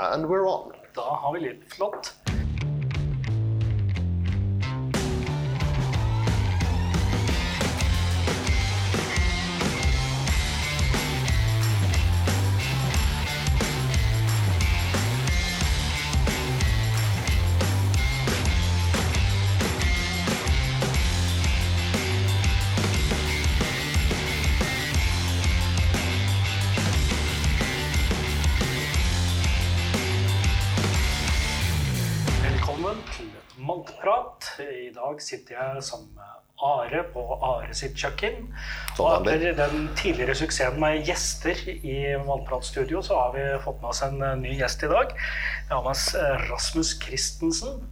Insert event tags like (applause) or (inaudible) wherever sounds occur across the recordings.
And we're on. Da har vi litt flott. Dag sitter jeg sammen med Are på Are sitt kjøkken. Og Som etter den tidligere suksessen med gjester i Vannpratstudio, så har vi fått med oss en eh, ny gjest i dag. Vi har med oss eh, Rasmus Christensen.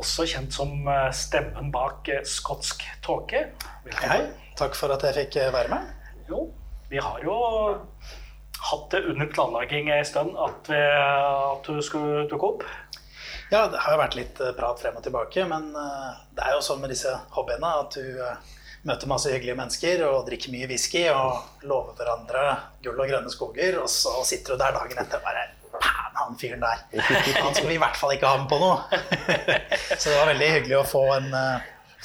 Også kjent som eh, stemmen bak Skotsk tåke. Hei, hei. takk for at jeg fikk være med. Jo, vi har jo hatt det under planlegging en stund at, vi, at du skulle dukke opp. Ja, det har jo vært litt eh, prat frem og tilbake, men eh, det er jo sånn med disse hobbyene at du eh, møter masse hyggelige mennesker og drikker mye whisky og lover hverandre gull og grønne skoger, og så sitter du der dagen etter og bare Pæn, han fyren der. Han skal vi i hvert fall ikke ha med på noe. (laughs) Så det var veldig hyggelig å få en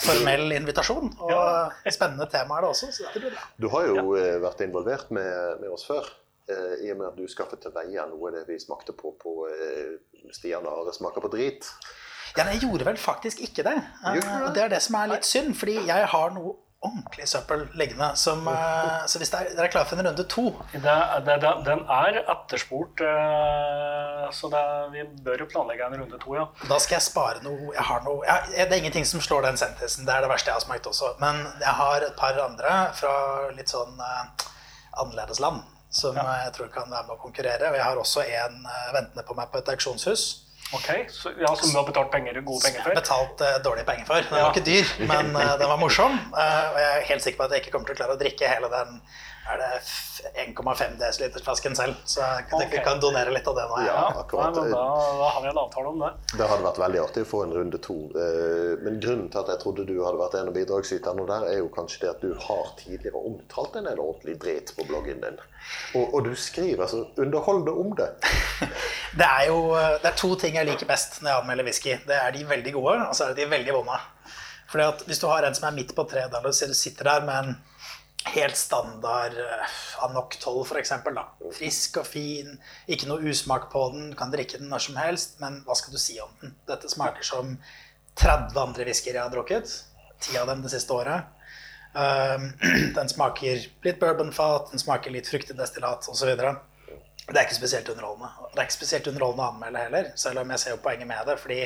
formell invitasjon. Og Ja. spennende tema er det også, så dette blir bra. Du har jo vært involvert med, med oss før. eh, I og med at du skaffet til veie noe av det vi smakte på på eh, Stian har Are smaker på drit. Ja, jeg gjorde vel faktisk ikke det. Eh, det? og det er det som er litt synd, fordi jeg har noe ordentlig søppel liggende. Som, eh, så hvis dere er klare for en runde to Det, det, det, den er etterspurt, eh, så det, vi bør jo planlegge en runde to, ja. Da skal jeg spare noe Jeg har noe jeg, Det er ingenting som slår den sentesen. Det er det verste jeg har smakt også. Men jeg har et par andre fra litt sånn uh, annerledes land som ja. jeg tror kan være med å konkurrere. Og jeg har også en eh, ventende på meg på et auksjonshus. Ok, så, ja, Som du har betalt penger, gode penger for? betalt uh, dårlige penger for. Den Ja. var ikke dyr, men uh, den var morsom. Uh, og jeg er helt sikker på at jeg ikke kommer til å klare å drikke hele den er det 1,5 dl-flasken selv. Så jeg tenker okay. jeg kan donere litt av det nå. Ja. Akkurat. Nei, men da, da har vi en avtale om det. Det hadde vært veldig artig å få en runde to. eh, Men grunnen til at jeg trodde du hadde vært en av bidragsyterne der, er jo kanskje det at du har tidligere omtalt en del ordentlig drit på bloggen din. Og, og du skriver så underholdende om det. (laughs) Det er jo det er to ting jeg liker best når jeg anmelder whisky. Det er de veldig gode, og så er det de veldig vonde. Fordi at Hvis du har en som er midt på treet, du sitter der med en helt standard Anoctol, Anok 12 f.eks. Frisk og fin, ikke noe usmak på den, du kan drikke den når som helst, men hva skal du si om den? Dette smaker som 30 andre whiskyer jeg har drukket. Ti av dem det siste året. Um, (clears throat) den smaker litt bourbonfat, den smaker litt fruktedestillat osv. Det er ikke spesielt underholdende. Det er ikke spesielt underholdende å anmelde heller, selv om jeg ser jo poenget med det. fordi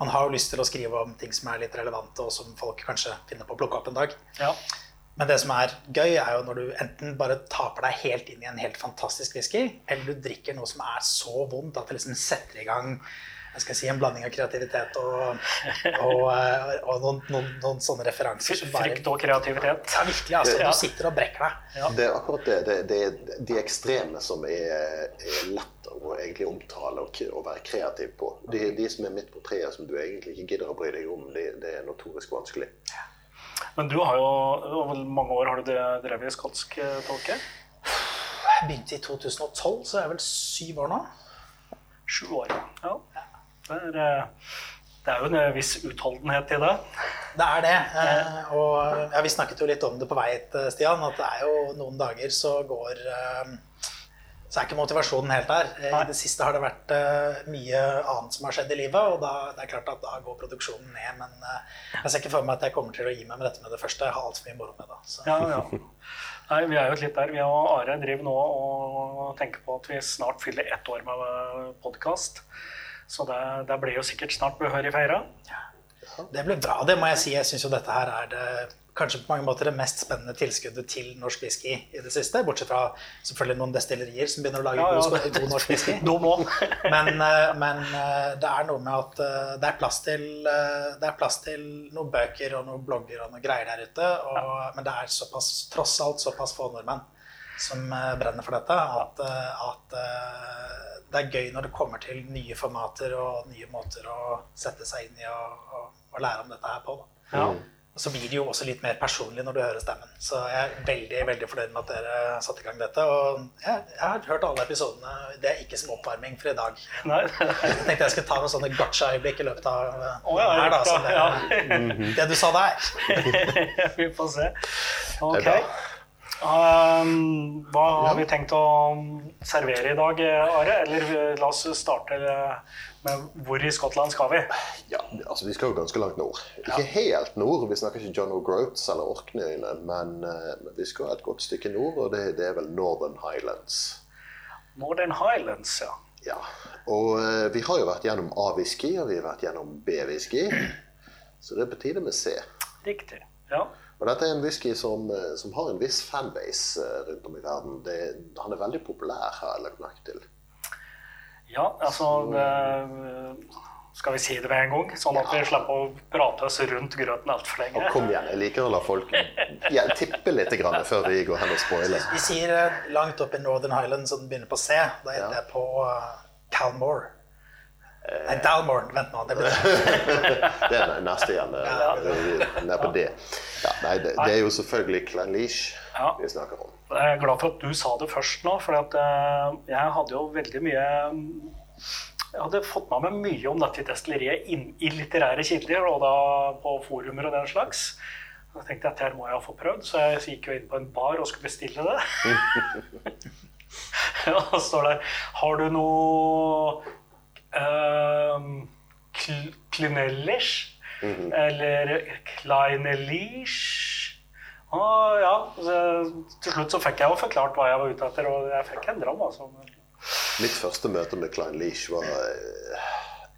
man har jo lyst til å skrive om ting som er litt relevante, og som folk kanskje finner på å plukke opp en dag. Ja. Men det som er gøy, er jo når du enten bare taper deg helt inn i en helt fantastisk whisky, eller du drikker noe som er så vondt at det liksom setter i gang jeg skal si, en blanding av kreativitet og, og, eh, og noen, noen, noen sånne referanser som bare Frykt og kreativitet. Ja, virkelig. altså. Ja. Du sitter og brekker deg. Ja. Det er akkurat det. Det, det er de ekstreme som er, er lett å egentlig omtale og, og være kreativ på. De, de som er midt på treet, som du egentlig ikke gidder å bry deg om, det, det er notorisk vanskelig. Men du har jo over mange år har du drevet skotsk eh, tolke. Jeg begynte i 2012, så jeg er vel syv år nå. Sju år. Ja. Det er, eh, det er jo en eh, viss utholdenhet i det. Det er det. Eh, og ja, vi snakket jo litt om det på vei hit, Stian, at det er jo noen dager så går Så er ikke motivasjonen helt der. Eh, Nei. I det siste har det vært uh, mye annet som har skjedd i livet, og da, det er klart at da går produksjonen ned. Men uh, jeg ser ikke for meg at jeg kommer til å gi meg med dette med det første. Jeg har altfor mye moro med det. Så. Ja, ja. Nei, vi er jo litt der. Vi og Are driver nå og tenker på at vi snart fyller ett år med podkast. Så det, det blir jo sikkert snart behørig feira. Det blir bra, det må jeg si. Jeg syns jo dette her er det kanskje på mange måter det mest spennende tilskuddet til norsk whisky i det siste. Bortsett fra selvfølgelig noen destillerier som begynner å lage Ja, ja, god, det- god norsk whisky. (laughs) Men, eh, men eh, det er noe med at eh, det er plass til, det er plass til noen bøker og noen blogger og noen greier der ute. Og, Men det er såpass, tross alt såpass få nordmenn som brenner for dette, at, at det er gøy når det kommer til nye formater og nye måter å sette seg inn i og, og, og lære om dette her på. Da. Ja. Så blir det jo også litt mer personlig når du hører stemmen. Så jeg er veldig veldig fornøyd med at dere satte i gang dette. Og jeg, jeg har hørt alle episodene. Det er ikke som oppvarming for i dag. Nei. (laughs) Jeg tenkte jeg skulle ta noen sånne gotcha-øyeblikk i løpet av oh, ja, her, da. Så det, ja. (laughs) det du sa der. (laughs) vi får se. Ok. Um, hva har vi tenkt å servere i dag, Are? Eller eh, la oss starte med hvor i Skottland skal vi? Ja, altså Vi skal jo ganske langt nord. Ikke helt nord, vi snakker ikke John O'Groats eller Orkneyøyene, men, eh, men vi skal et godt stykke nord, og det, det er vel Northern Highlands. Northern Highlands, ja. Ja, og eh, vi har jo vært gjennom A-whisky, og vi har vært gjennom B-whisky. Så det er på tide med C. Riktig. Ja. Og dette er en whisky som, eh, som har en viss fanbase eh, rundt om i verden. Det, han er veldig populær, har jeg lagt merke til. ja, altså det, Skal vi si det med en gang, sånn at vi slipper å prate oss rundt grøten altfor Og lenge? kom igjen, jeg liker å la folk ja, tippe litt grann før vi går hen og spoiler. Vi sier eh, langt opp i Northern Highland, så den begynner på C. Da heter ja. det på Calmore. Nei, Dalmoren, Vent nå. Det blir (laughs) Det er neste igjen. eh, Ned på D. Ja, nei, det, det er jo selvfølgelig Clanleash Ja. vi snakker om. Jeg er glad for at du sa det først nå, for at, eh, jeg hadde jo veldig mye Jeg hadde fått med meg mye om dette destilleriet inn, i litterære kilder, og da på forumer og den slags. Da tenkte jeg at her må jeg få prøvd, så jeg gikk jo inn på en bar og skulle bestille det. (laughs) (laughs) og så står det Har du noe um, Klinellish? Eller Kleinelish? Å ja. Så, til slutt så fikk jeg jo forklart hva jeg var ute etter, og jeg fikk en dram. altså. Mitt første møte med Kleinelisch var eh,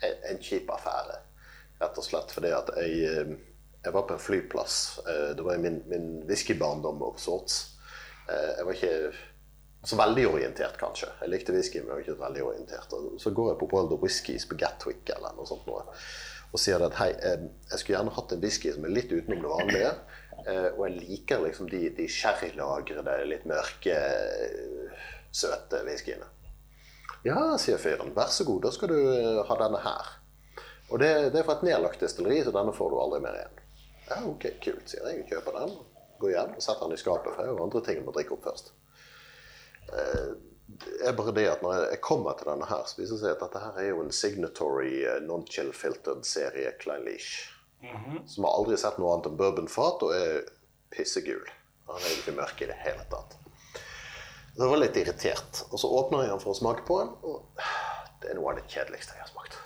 en, en kjip affære. Rett og slett fordi at jeg, eh, jeg var på en flyplass. Eh, Det var i min, min whiskybarndom of sorts. Jeg var ikke så veldig orientert, kanskje. Jeg likte whisky, men jeg var ikke veldig orientert. Og så går jeg på World of Whiskies på eller noe sånt noe, og sier at hei, eh, jeg skulle gjerne hatt en whisky som er litt utenom det vanlige. eh, Og jeg liker liksom de, de sherrylagrede, litt mørke, søte whiskyene. Ja, sier fyren. Vær så god, da skal du eh, ha denne her. Og det, det er fra et nedlagt destilleri, så denne får du aldri mer igjen. Ja, ok, kult, sier jeg. Kjøper den. Går hjem og setter den i skapet, for jeg har andre ting jeg må drikke opp først. Eh, Det er bare det at når jeg kommer til denne her, så viser det seg at dette her er jo en signatory eh, non-chill filtered serie Klein Leash Som har aldri sett noe annet enn bourbonfat og er pissegul. Han er ikke mørk i det hele tatt. Så jeg var litt irritert. Og så åpner jeg den for å smake på den, og det er noe av det kjedeligste jeg har smakt.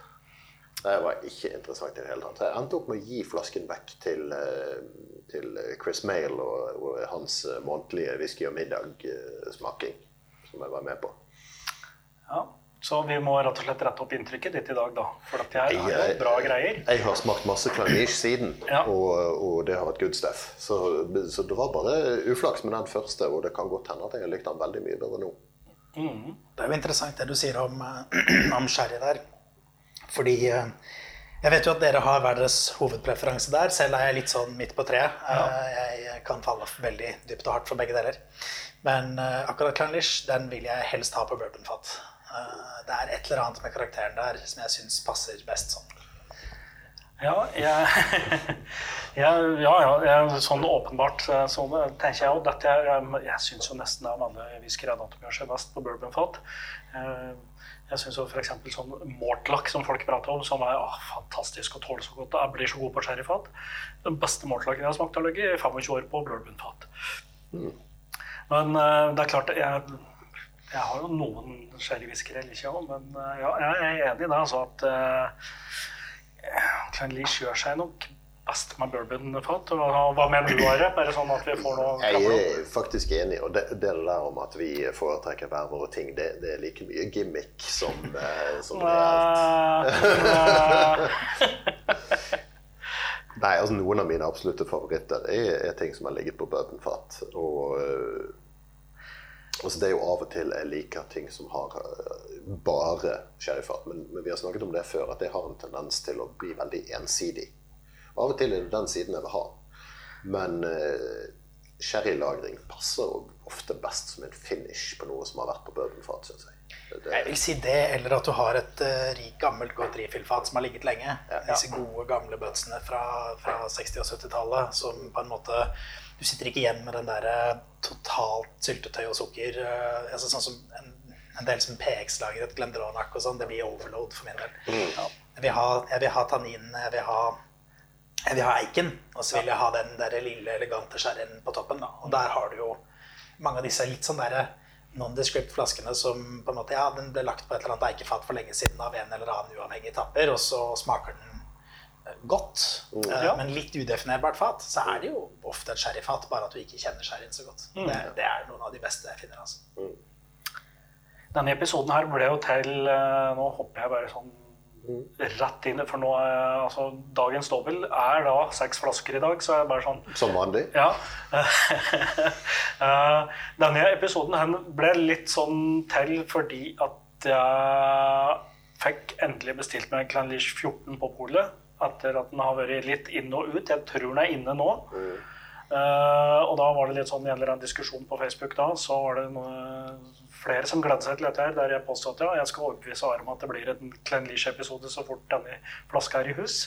Det var ikke interessant i det hele tatt. Jeg endte opp med å gi flasken vekk til, eh, til Chris Mail og, og hans eh, månedlige whisky og middag-smaking, som jeg var med på. Ja, Så vi må rett og slett rette opp inntrykket ditt i dag, da. For at det her er Jeg- jo bra greier. Jeg har smakt masse Clannish siden, Ja. og, og det har vært good stuff. Så, så det var bare uflaks med den første, og det kan godt hende at jeg har likt den veldig mye bedre nå. Det er jo interessant det du sier om, eh, (clears throat) om sherry der. Fordi eh, jeg vet jo at dere har hver deres hovedpreferanse der. Selv er jeg litt sånn midt på treet. Ja. Jeg kan falle veldig dypt og hardt for begge deler. Men eh, akkurat Clanlish, den vil jeg helst ha på bourbonfat. Eh, Det er et eller annet med karakteren der som jeg syns passer best sånn. Ja, jeg, (laughs) jeg, ja, ja jeg, sånn åpenbart sånn så tenker jeg jo dette er, eh, Jeg syns jo nesten av alle whiskyer at de gjør seg best på bourbonfat. Eh, Jeg syns f.eks. sånn mortlack som folk prater om, som er å, fantastisk og tåler så godt. Jeg blir så god på sherryfat. Den beste mortlacken jeg har smakt, har ligget i 25 år på bourbonfat. Men eh, det er klart jeg, jeg har jo noen sherrywhiskyer jeg liker òg, men eh, ja, jeg er enig i det. altså at uh, Clanleash gjør seg nok best med bourbonfat. Og Hva mener du, Are? Bare sånn at vi får noe Jeg er faktisk enig, og det, det der om at vi foretrekker hver våre ting, det, det er like mye gimmick som, eh, som reelt. (laughs) Nei, altså Noen av mine absolutte favoritter er, er ting som har ligget på bourbonfat. Og uh, altså det er jo av og til jeg liker ting som har uh, bare sherryfat. Men, men vi har snakket om det før, at det har en tendens til å bli veldig ensidig. Og av og til er det den siden jeg vil ha. Men uh, sherrylagring passer jo ofte best som en finish på noe som har vært på bourbonfat, Synes jeg. Det, Jeg vil si det, eller at du har et uh, rik, gammelt, godt rifilfat som har ligget lenge. Disse gode, gamle bøtsene fra, fra 60- og 70-tallet som på en måte Du sitter ikke igjen med den derre totalt syltetøy og sukker. uh, altså Sånn som en, en del som PX-lagret Glendronach og sånn. Det blir overload for min del. Jeg, vil ha, jeg vil ha tanninene, jeg vil ha jeg vil ha eiken, og så vil jeg ha den der lille, elegante sherryen på toppen. Da. Og der har du jo mange av disse litt sånn derre nondescript flaskene som på en måte, ja, den ble lagt på et eller annet eikefat for lenge siden av en eller annen uavhengig tapper, og så smaker den eh, godt, mm. uh, men litt udefinerbart fat, så er det jo ofte et sherryfat, bare at du ikke kjenner sherryen så godt. Det, det er noen av de beste jeg finner, altså. Denne episoden her ble jo til eh, Nå hopper jeg bare sånn rett inn, for nå er altså Dagens dobbel er da seks flasker i dag, så jeg bare sånn Som vanlig. Ja. (laughs) Eh, Denne episoden ble litt sånn til fordi at jeg fikk endelig bestilt meg Clanlish 14 på polet. Etter at den har vært litt inn og ut. Jeg tror den er inne nå. Eh, og da var det litt sånn i en eller annen diskusjon på Facebook da, så var det noe, flere som gledde seg til dette her, der jeg påstod at ja, jeg skal overbevise Are om at det blir en Leash-episode så fort denne flaska er i hus.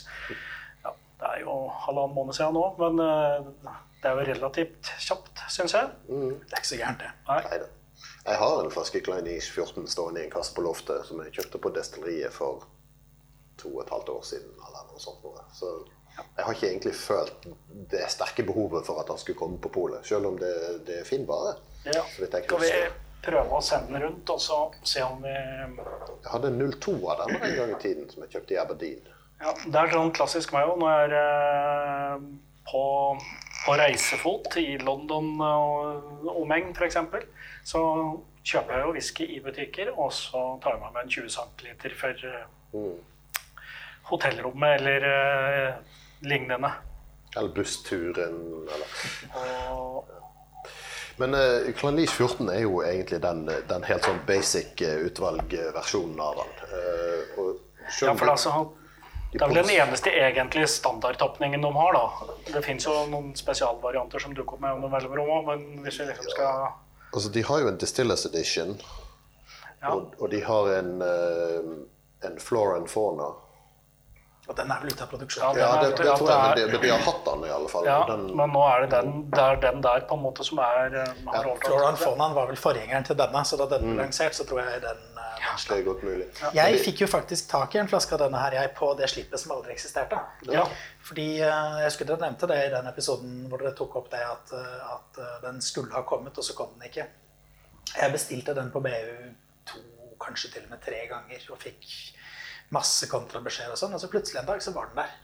Ja, det er jo halvannen måned siden nå, men uh, det er jo relativt kjapt, syns jeg. Det er ikke så gærent, det. Nei. Neida. Jeg har en flaske Kleinish 14 stående i en kasse på loftet som jeg kjøpte på destilleriet for to og et halvt år siden. eller noe sånt. Noe. Så jeg har ikke egentlig følt det sterke behovet for at han skulle komme på polet, selv om det, det er fin vare. Ja. Så vidt jeg kan vi. Prøve å sende den rundt og så se om vi Jeg hadde 02 av den en gang i tiden som jeg kjøpte i Aberdeen. Ja, det er sånn klassisk meg òg. Når jeg er eh, på, på reisefot i London og omegn f.eks., så kjøper jeg jo whisky i butikker, og så tar jeg med meg en 20 cm for mm. hotellrommet eller eh, lignende. Eller bussturen, eller Og Men uh, Klanis 14 er jo egentlig den, den helt sånn basic eh, utvalgversjonen av den. Uh, Ja, for det- altså, det er vel den eneste egentlige standardtapningen de har, da. Det fins jo noen spesialvarianter som dukker opp med om mellomrom òg, men hvis vi liksom skal Altså, de har jo en Distillers Edition, Ja. og, og de har en, uh, en Flora and Fauna. Og den er vel ute av produksjon. Ja, Ja, er- det, det tror jeg, men er- de, de har hatt den i alle fall. Ja, den, men nå er det den, det er den der på en måte som er eh, har overtatt. Floran Fonan var vel forgjengeren til denne, så da den ble lansert, så tror jeg den, eh, den det er godt mulig. Jeg fikk jo faktisk tak i en flaske av denne her jeg på det slippet som aldri eksisterte. Ja. Fordi eh, Jeg husker dere nevnte det i den episoden hvor dere tok opp det at, at den skulle ha kommet, og så kom den ikke. Jeg bestilte den på BU to, kanskje til og med tre ganger, og fikk masse kontrabeskjeder og sånn, og så plutselig en dag så var den der.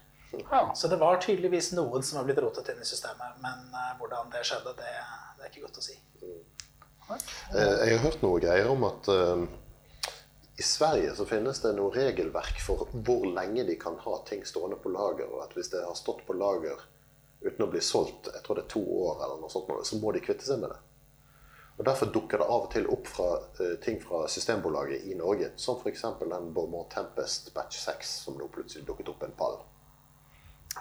Ja. Så det var tydeligvis noen som har blitt rotet inn i systemet, men uh, hvordan det skjedde, det, det er ikke godt å si. Eh, Jeg har hørt noe greier om at uh, i Sverige så finnes det noe regelverk for hvor lenge de kan ha ting stående på lager, og at hvis det har stått på lager uten å bli solgt, jeg tror det er to år eller noe sånt, så må de kvitte seg med det. Og Derfor dukker det av og til opp fra, uh, ting fra Systembolaget i Norge, som f.eks. den Beaumont Tempest Batch 6 som nå plutselig dukket opp en pall.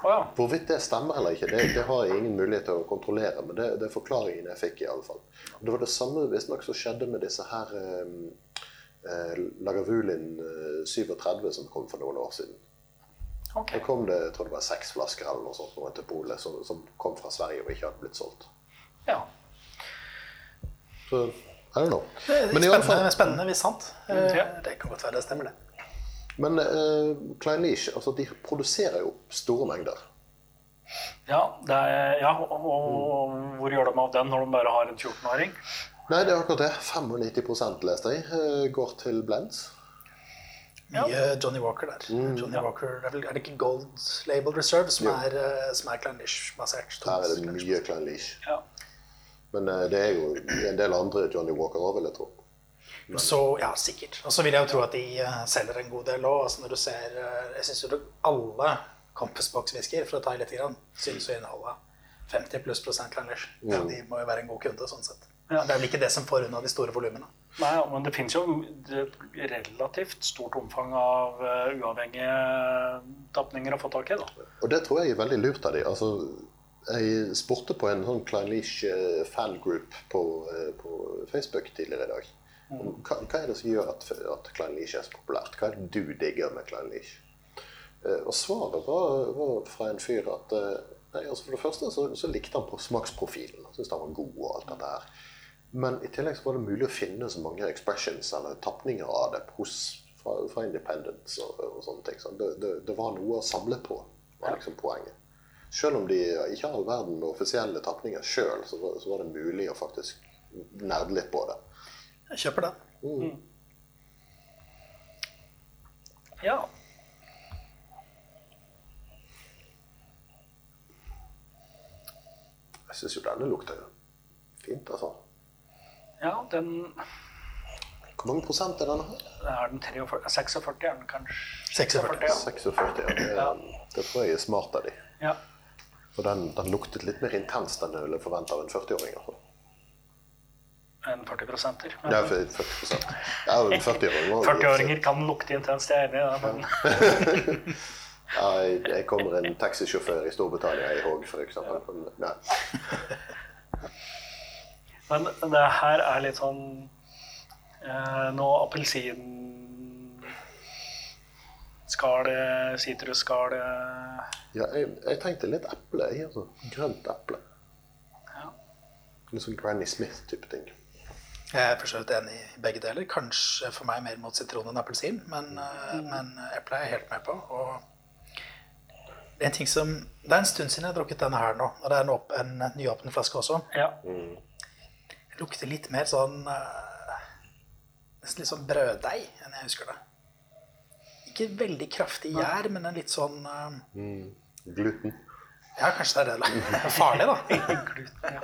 Oh, ja. Hvorvidt det stemmer eller ikke, det, det har jeg ingen mulighet til å kontrollere. Men det, det er forklaringen jeg fikk, i alle fall. Og Det var det samme visstnok som skjedde med disse her eh, uh, Lagavulin uh, 37 som kom for noen år siden. Okay. Da kom det jeg tror det var seks flasker eller noe sånt til polet som, som kom fra Sverige og ikke hadde blitt solgt. Ja. Så I don't know. Det er Men i alle fall, spennende, spennende hvis sant. Eh, Ja. Det kan godt være det stemmer, det. men uh, Klein Leash, altså de produserer jo store mengder. Ja, det er, ja og, og hvor gjør de av den når de bare har en 14-åring? Nei, det er akkurat det. 95 leste jeg. eh, går til blends. Mye Johnny Walker der. Johnny Walker, er, er det ikke Gold Label Reserve som er, eh, som er Clandish-basert? Her er det mye Klein Leash. Ja. Men eh, det er jo en del andre Johnny Walker òg, vil jeg tro. Så ja, sikkert. Og så vil jeg jo tro at de eh, selger en god del òg. Altså når du ser eh, Jeg syns jo alle Compassbox-whiskyer, for å ta i litt, grann, synes å inneholde 50 pluss prosent Clandish. Ja, de må jo være en god kunde sånn sett. Ja. Det er vel ikke det som får unna de store volumene. Nei, men det fins jo et relativt stort omfang av uavhengige tapninger å få tak i. da. Og det tror jeg er veldig lurt av de. Altså, jeg spurte på en sånn Klein Leach eh, fangroup på, eh, på Facebook tidligere i dag. Hva, hva er det som gjør at, at Klein Leach er så populært? Hva er det du digger med Klein Leach? Eh, Og svaret var, var fra en fyr at nei, altså For det første så, så likte han på smaksprofilen. Syntes han var god og alt dette her. Men i tillegg så var det mulig å finne så mange expressions eller tapninger av det hos, fra, fra Independence og, og sånne ting. Så det, det, det var noe å samle på, var liksom poenget. Selv om de ikke har all verden offisielle tapninger sjøl, så, så var det mulig å faktisk nerde litt på det. Jeg kjøper den. Ja. Jeg syns jo denne lukter fint, altså. ja, den Hvor mange prosent er denne her? er den 43, 46, er den kanskje 46. ja. 46. Ja. Det, Ja. det tror jeg er smart av de. ja. For den, den luktet litt mer intenst enn jeg ville forvente av en 40-åring. Altså. En 40 prosenter. Ja, 40 Ja, 40 40-åringer kan lukte intenst, jeg er enig i det, men (laughs) Ja, jeg, kommer en taxisjåfør i Storbritannia i Håg, eksempel. Men, (laughs) Men det her er litt sånn eh, Noe appelsin Skall, sitrusskall Ja, jeg, jeg tenkte litt eple. i, altså. Grønt eple. ja. Litt sånn Granny Smith-type ting. Jeg er for så vidt enig i begge deler. Kanskje for meg mer mot sitron enn appelsin, men, mm. men eple er jeg helt med på. Og en ting som, Det er en stund siden jeg har drukket denne her nå, og det er en, åp, en nyåpnet flaske også. ja. Det lukter litt mer sånn eh, Nesten litt sånn brøddeig enn jeg husker det. Ikke veldig kraftig gjær, men en litt sånn eh, Gluten. Ja, kanskje det er det. da. Farlig, da. (laughs) Gluten, ja.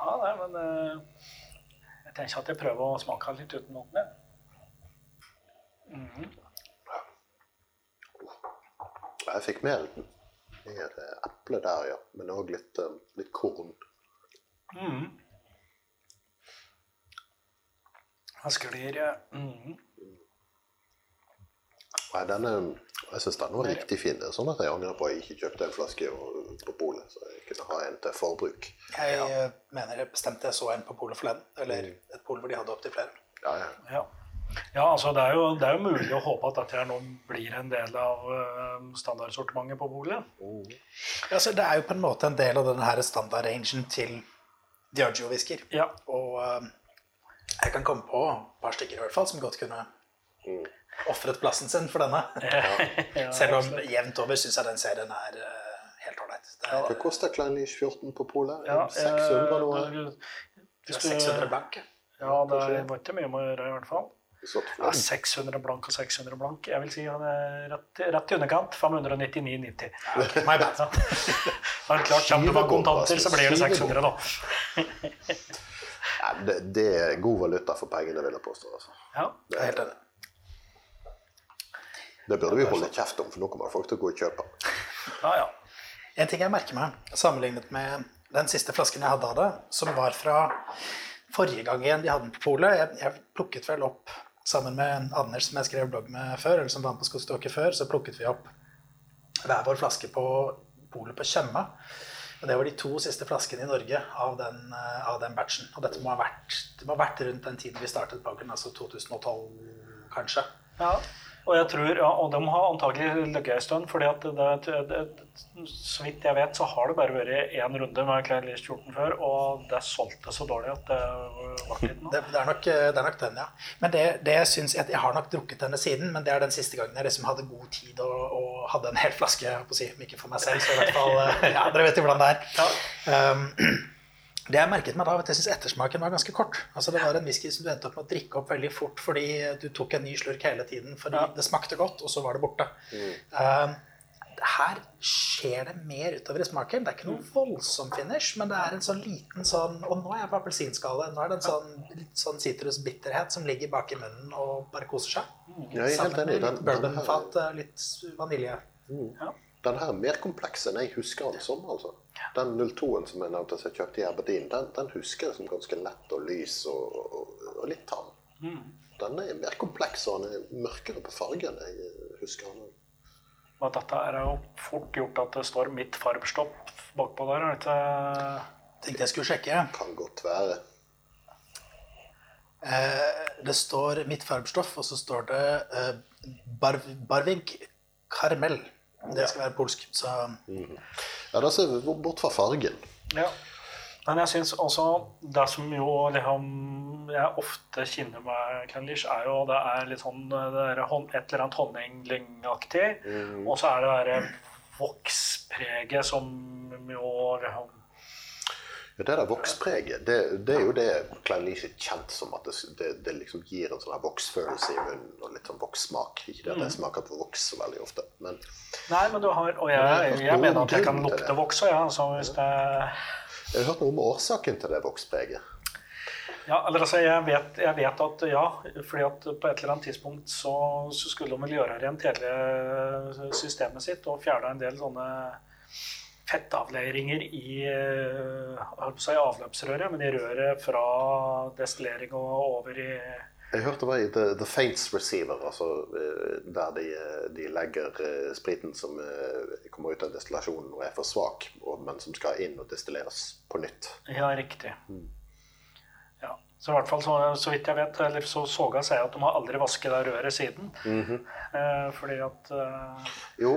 ja nei, men uh, jeg tenker at jeg prøver å smake litt uten vann. jeg. Jeg fikk mer, mer eh, eple der, ja. Men òg litt, eh, litt korn. Jeg sklir mm. Nei, denne, jeg syns den var riktig fin. Det er Sånn at jeg angrer på at jeg ikke kjøpte en flaske på polet, så jeg kunne ha en til forbruk. Jeg ja. mener jeg bestemte jeg så en på polet forleden. Eller et pol hvor de hadde opptil flere. Ja, ja. Ja. ja, altså det er, jo, det er jo mulig å håpe at dette nå blir en del av uh, standardsortimentet på bolig. Altså, det er jo på en måte en del av denne her standardrangen til Diageo-whisker. Ja. Og uh, jeg kan komme på et par stykker i hvert fall som godt kunne ofret plassen sin for denne. Ja, (laughs) Selv om jevnt over syns jeg den serien er uh, helt ålreit. Det Hva koster Klein Leach 14 på polet? Ja, 600 noe? eh, det hvis er 600 blank. Ja, det er- var ikke mye med å gjøre i hvert fall. Ja, 600 blank og 600 blank. Jeg vil si han det er rett, rett i underkant. 599,90. Ok, My bad. Ja. (laughs) Det er klart, Kommer du med kontanter, så blir det 600, da. (laughs) Ja, det, det er god valuta for pengene, vil jeg påstå. Altså. Ja. det er helt enig. Det burde vi holde kjeft om, for nå kommer folk til å gå og kjøpe. ja, ja. En ting jeg merker meg, sammenlignet med den siste flasken jeg hadde av det, som var fra forrige gang igjen de hadde den på polet jeg, jeg plukket vel opp sammen med Anders, som jeg skrev blogg med før, eller som var med på Skogståke før, så plukket vi opp hver vår flaske på polet på Tjøme. Og det var de to siste flaskene i Norge av den, eh, av den batchen. Og dette må ha vært, det må ha vært rundt den tiden vi startet bloggen, altså 2012 kanskje. Ja, og jeg tror, ja, og de har antagelig ligget en stund, fordi at det, det, det, så vidt jeg vet, så har det bare vært én runde med Klein Leach 14 før, og det solgte så dårlig at det var ikke noe. Det, det, er nok, det er nok den, ja. Men det, det jeg syns Jeg har nok drukket denne siden, men det er den siste gangen jeg liksom hadde god tid og, og hadde en hel flaske. Jeg på å si, om ikke for meg selv, så i hvert fall eh, (laughs) Ja, dere vet jo hvordan det er. Um, (clears throat) det jeg merket meg da, var at jeg syns ettersmaken var ganske kort. Altså Det var en whisky som du endte opp med å drikke opp veldig fort fordi du tok en ny slurk hele tiden fordi Ja. det smakte godt, og så var det borte. Um, her skjer det mer utover i smaken. Det er ikke noe voldsom finish, men det er en sånn liten sånn Og nå er jeg på appelsinskallet. Nå er det en sånn, litt sånn sitrusbitterhet som ligger bak i munnen og bare koser seg. Jeg er helt Sammen enig. med litt bourbonfat, eh, litt vanilje. Ja. Den her er mer kompleks enn jeg husker den som. altså. Den 02-en som jeg nevnte som jeg kjøpte i Aberdeen, den, den husker jeg som ganske lett og lys og, og, og litt tam. Den er mer kompleks og den er mørkere på fargen. Jeg husker den. Men dette er jo fort gjort at det står mitt farmstopp bakpå der. Er det ikke Tenkte jeg skulle sjekke. Kan godt være. Eh, det står mitt fargestoff, og så står det eh, Barv Barvig Karmel. Det skal være polsk. Så Ja, da ser vi bort fra fargen. Ja. Men jeg syns også det som jo liksom jeg ofte kjenner med Clendish, er jo det er litt sånn det er et eller annet honninglyngaktig. Og så er det det vokspreget som jo liksom Ja, det der vokspreget, det, det er jo det Klein Leach er kjent som. At det, det, liksom gir en sånn her voksfølelse i munnen og litt sånn vokssmak. Ikke det at jeg smaker på voks så veldig ofte, men Nei, men du har Og jeg, jeg, jeg mener at jeg kan lukte voks òg, ja. Så hvis det jeg har hørt noe om årsaken til det vokspreget. Ja, eller altså, jeg vet, jeg vet at ja, fordi at på et eller annet tidspunkt så, så skulle de vel gjøre rent hele systemet sitt og fjerne en del sånne fettavleiringer i eh, jeg si avløpsrøret, men i røret fra destillering og over i Jeg hørte det var i The, the Faints Receiver, altså eh, der de, eh, de legger spriten som kommer ut av destillasjonen og er for svak, men som skal inn og destilleres på nytt. Ja, riktig. Ja. Så i hvert fall så, så vidt jeg vet, eller så såga sier at de har aldri vasket det røret siden. eh, fordi at Jo,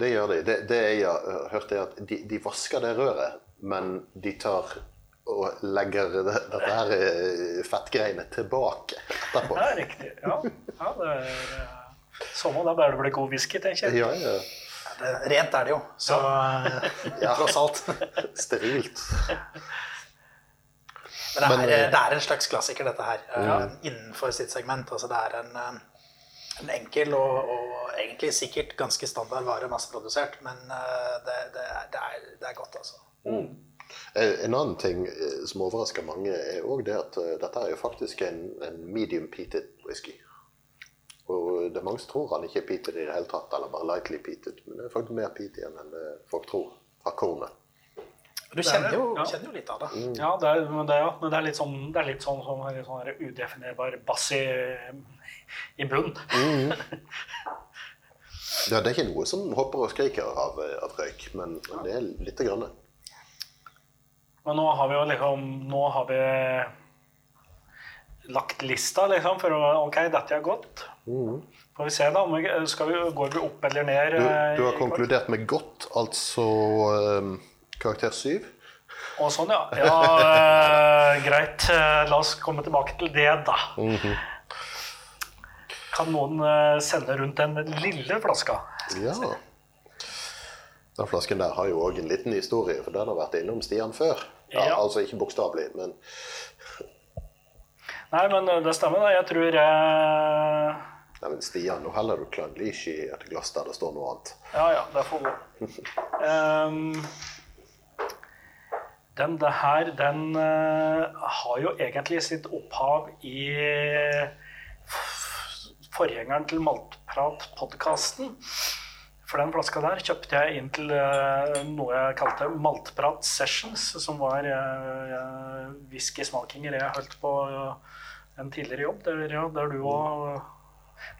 det gjør de. Det, det jeg eh, hørt, er at de, de vasker det røret, men de tar og legger det, dette her eh, fettgreiene tilbake etterpå. Ja, riktig. Ja, ja det er sommer, Sånn, og da bør det bli god whisky, tenker jeg. Ja, ja. det, rent er det jo. Så eh, Ja. tross alt. Sterilt. Men det er, Men, eh, det er en slags klassiker, dette her, eh, innenfor sitt segment. Altså, det er en, eh, en enkel og, og egentlig sikkert ganske standard vare, masseprodusert, men eh, det, det, er, det, er, det er godt, altså. Mm. En annen ting eh, som overrasker mange, er òg det at eh, dette er jo faktisk en, en medium peated whisky. Og det er mange som tror han ikke er peated i det hele tatt, eller bare lightly peated. Men det er faktisk mer peated enn folk tror fra kornet. Du kjenner jo, Ja. kjenner jo litt av det. Ja, det er, men, det, ja, men det er litt sånn, det er litt sånn, sånn, litt sånn udefinerbar bass i, i bunnen. (laughs) Ja, det er ikke noe som hopper og skriker av, eh, av røyk, men, men det er lite grann. Men nå har vi jo liksom Nå har vi lagt lista, liksom, for å Ok, dette er godt. Får vi se, da. vi- Skal vi, går vi opp eller ned? Du, eh, du har konkludert med godt, altså eh, karakter syv. Og sånn, ja. ja eh, greit. Eh, La oss komme tilbake til det, da. Kan noen eh, sende rundt den lille flaska? Ja. Den flasken der har jo òg en liten historie, for den har vært innom Stian før. Ja, Ja. Altså ikke bokstavelig, men Nei, men det stemmer, det. Jeg tror eh, Nei, men Stian, nå heller du Klein ikke i et glass der det står noe annet. Ja, ja, det får gå. (laughs) Ehm, den det her, den eh, har jo egentlig sitt opphav i forgjengeren til Maltprat-podkasten. For den flaska der kjøpte jeg inn til eh, noe jeg kalte Maltprat Sessions, som var uh, whiskysmakinger jeg holdt på eh, en tidligere jobb, der, der du og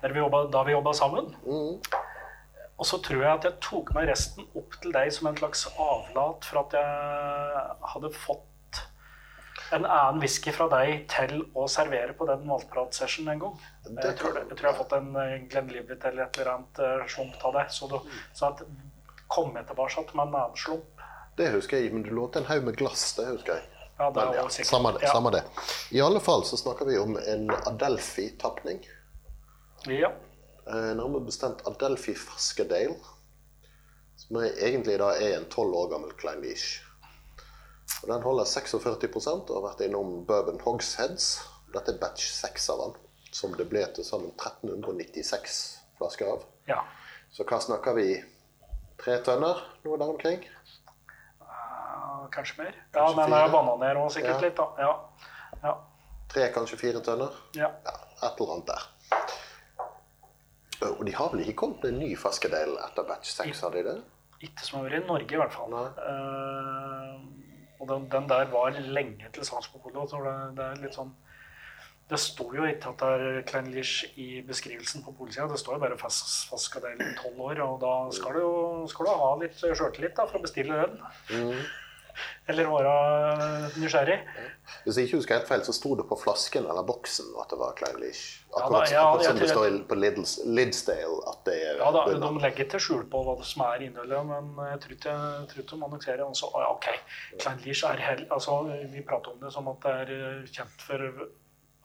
da vi jobba sammen. Og så tror jeg at jeg tok meg resten opp til deg som en slags avlat for at jeg hadde fått en annen whisky fra deg til å servere på den Maltprat-session en gang. Jeg tror, jeg tror jeg har fått en Glenn Glenlivet eller et eller annet eh, slump av det. Så, du, så at kom jeg tilbake med en annen slump. Det husker jeg, men du lånte en haug med glass. Det husker jeg. Ja, det Men er ja, sikkert. samme det. Ja. Samme det. I alle fall så snakker vi om en Adelphi-tapning. Ja. Eh, Nærmere bestemt Adelphi Faskedale Som er, egentlig da er en tolv år gammel Klein Leach. Og Den holder 46% og har vært innom Bourbon Hogsheads. Dette er batch 6 av den, som det ble til sammen 1396 flasker av. ja. Så hva snakker vi? Tre tønner? Noe der omkring? Uh, Kanskje mer. Ja, den er bananer òg sikkert Ja. litt, da. Ja. ja. Tre, kanskje fire tønner? ja. Ja, et eller annet der. Og de har vel ikke kommet med en ny Fascadale etter batch 6, har de det? Ikke som har vært i Norge, i hvert fall. Eh, og den, den der var lenge til salgs på Polo. Så det, det er litt sånn Det står jo ikke at det er Kleinlich i beskrivelsen på polsida. Det står jo bare fast, fastskadell i tolv år, og da skal du skal du ha litt sjøltillit for å bestille den. Mm. Eller være nysgjerrig. Hvis jeg ikke husker helt feil, så sto det på flasken eller boksen at det var Kleinlich. Ja, Akkurat, da- ja, akkurat som det står på Liddles, Lidsdale at det er Ja, da. De legger ikke skjul på hva som er innholdet, men jeg tror ikke, jeg tror ikke de annonserer også. Ja, Ok, Kleinlich er hell, altså, Vi prater om det som at det er eh, kjent for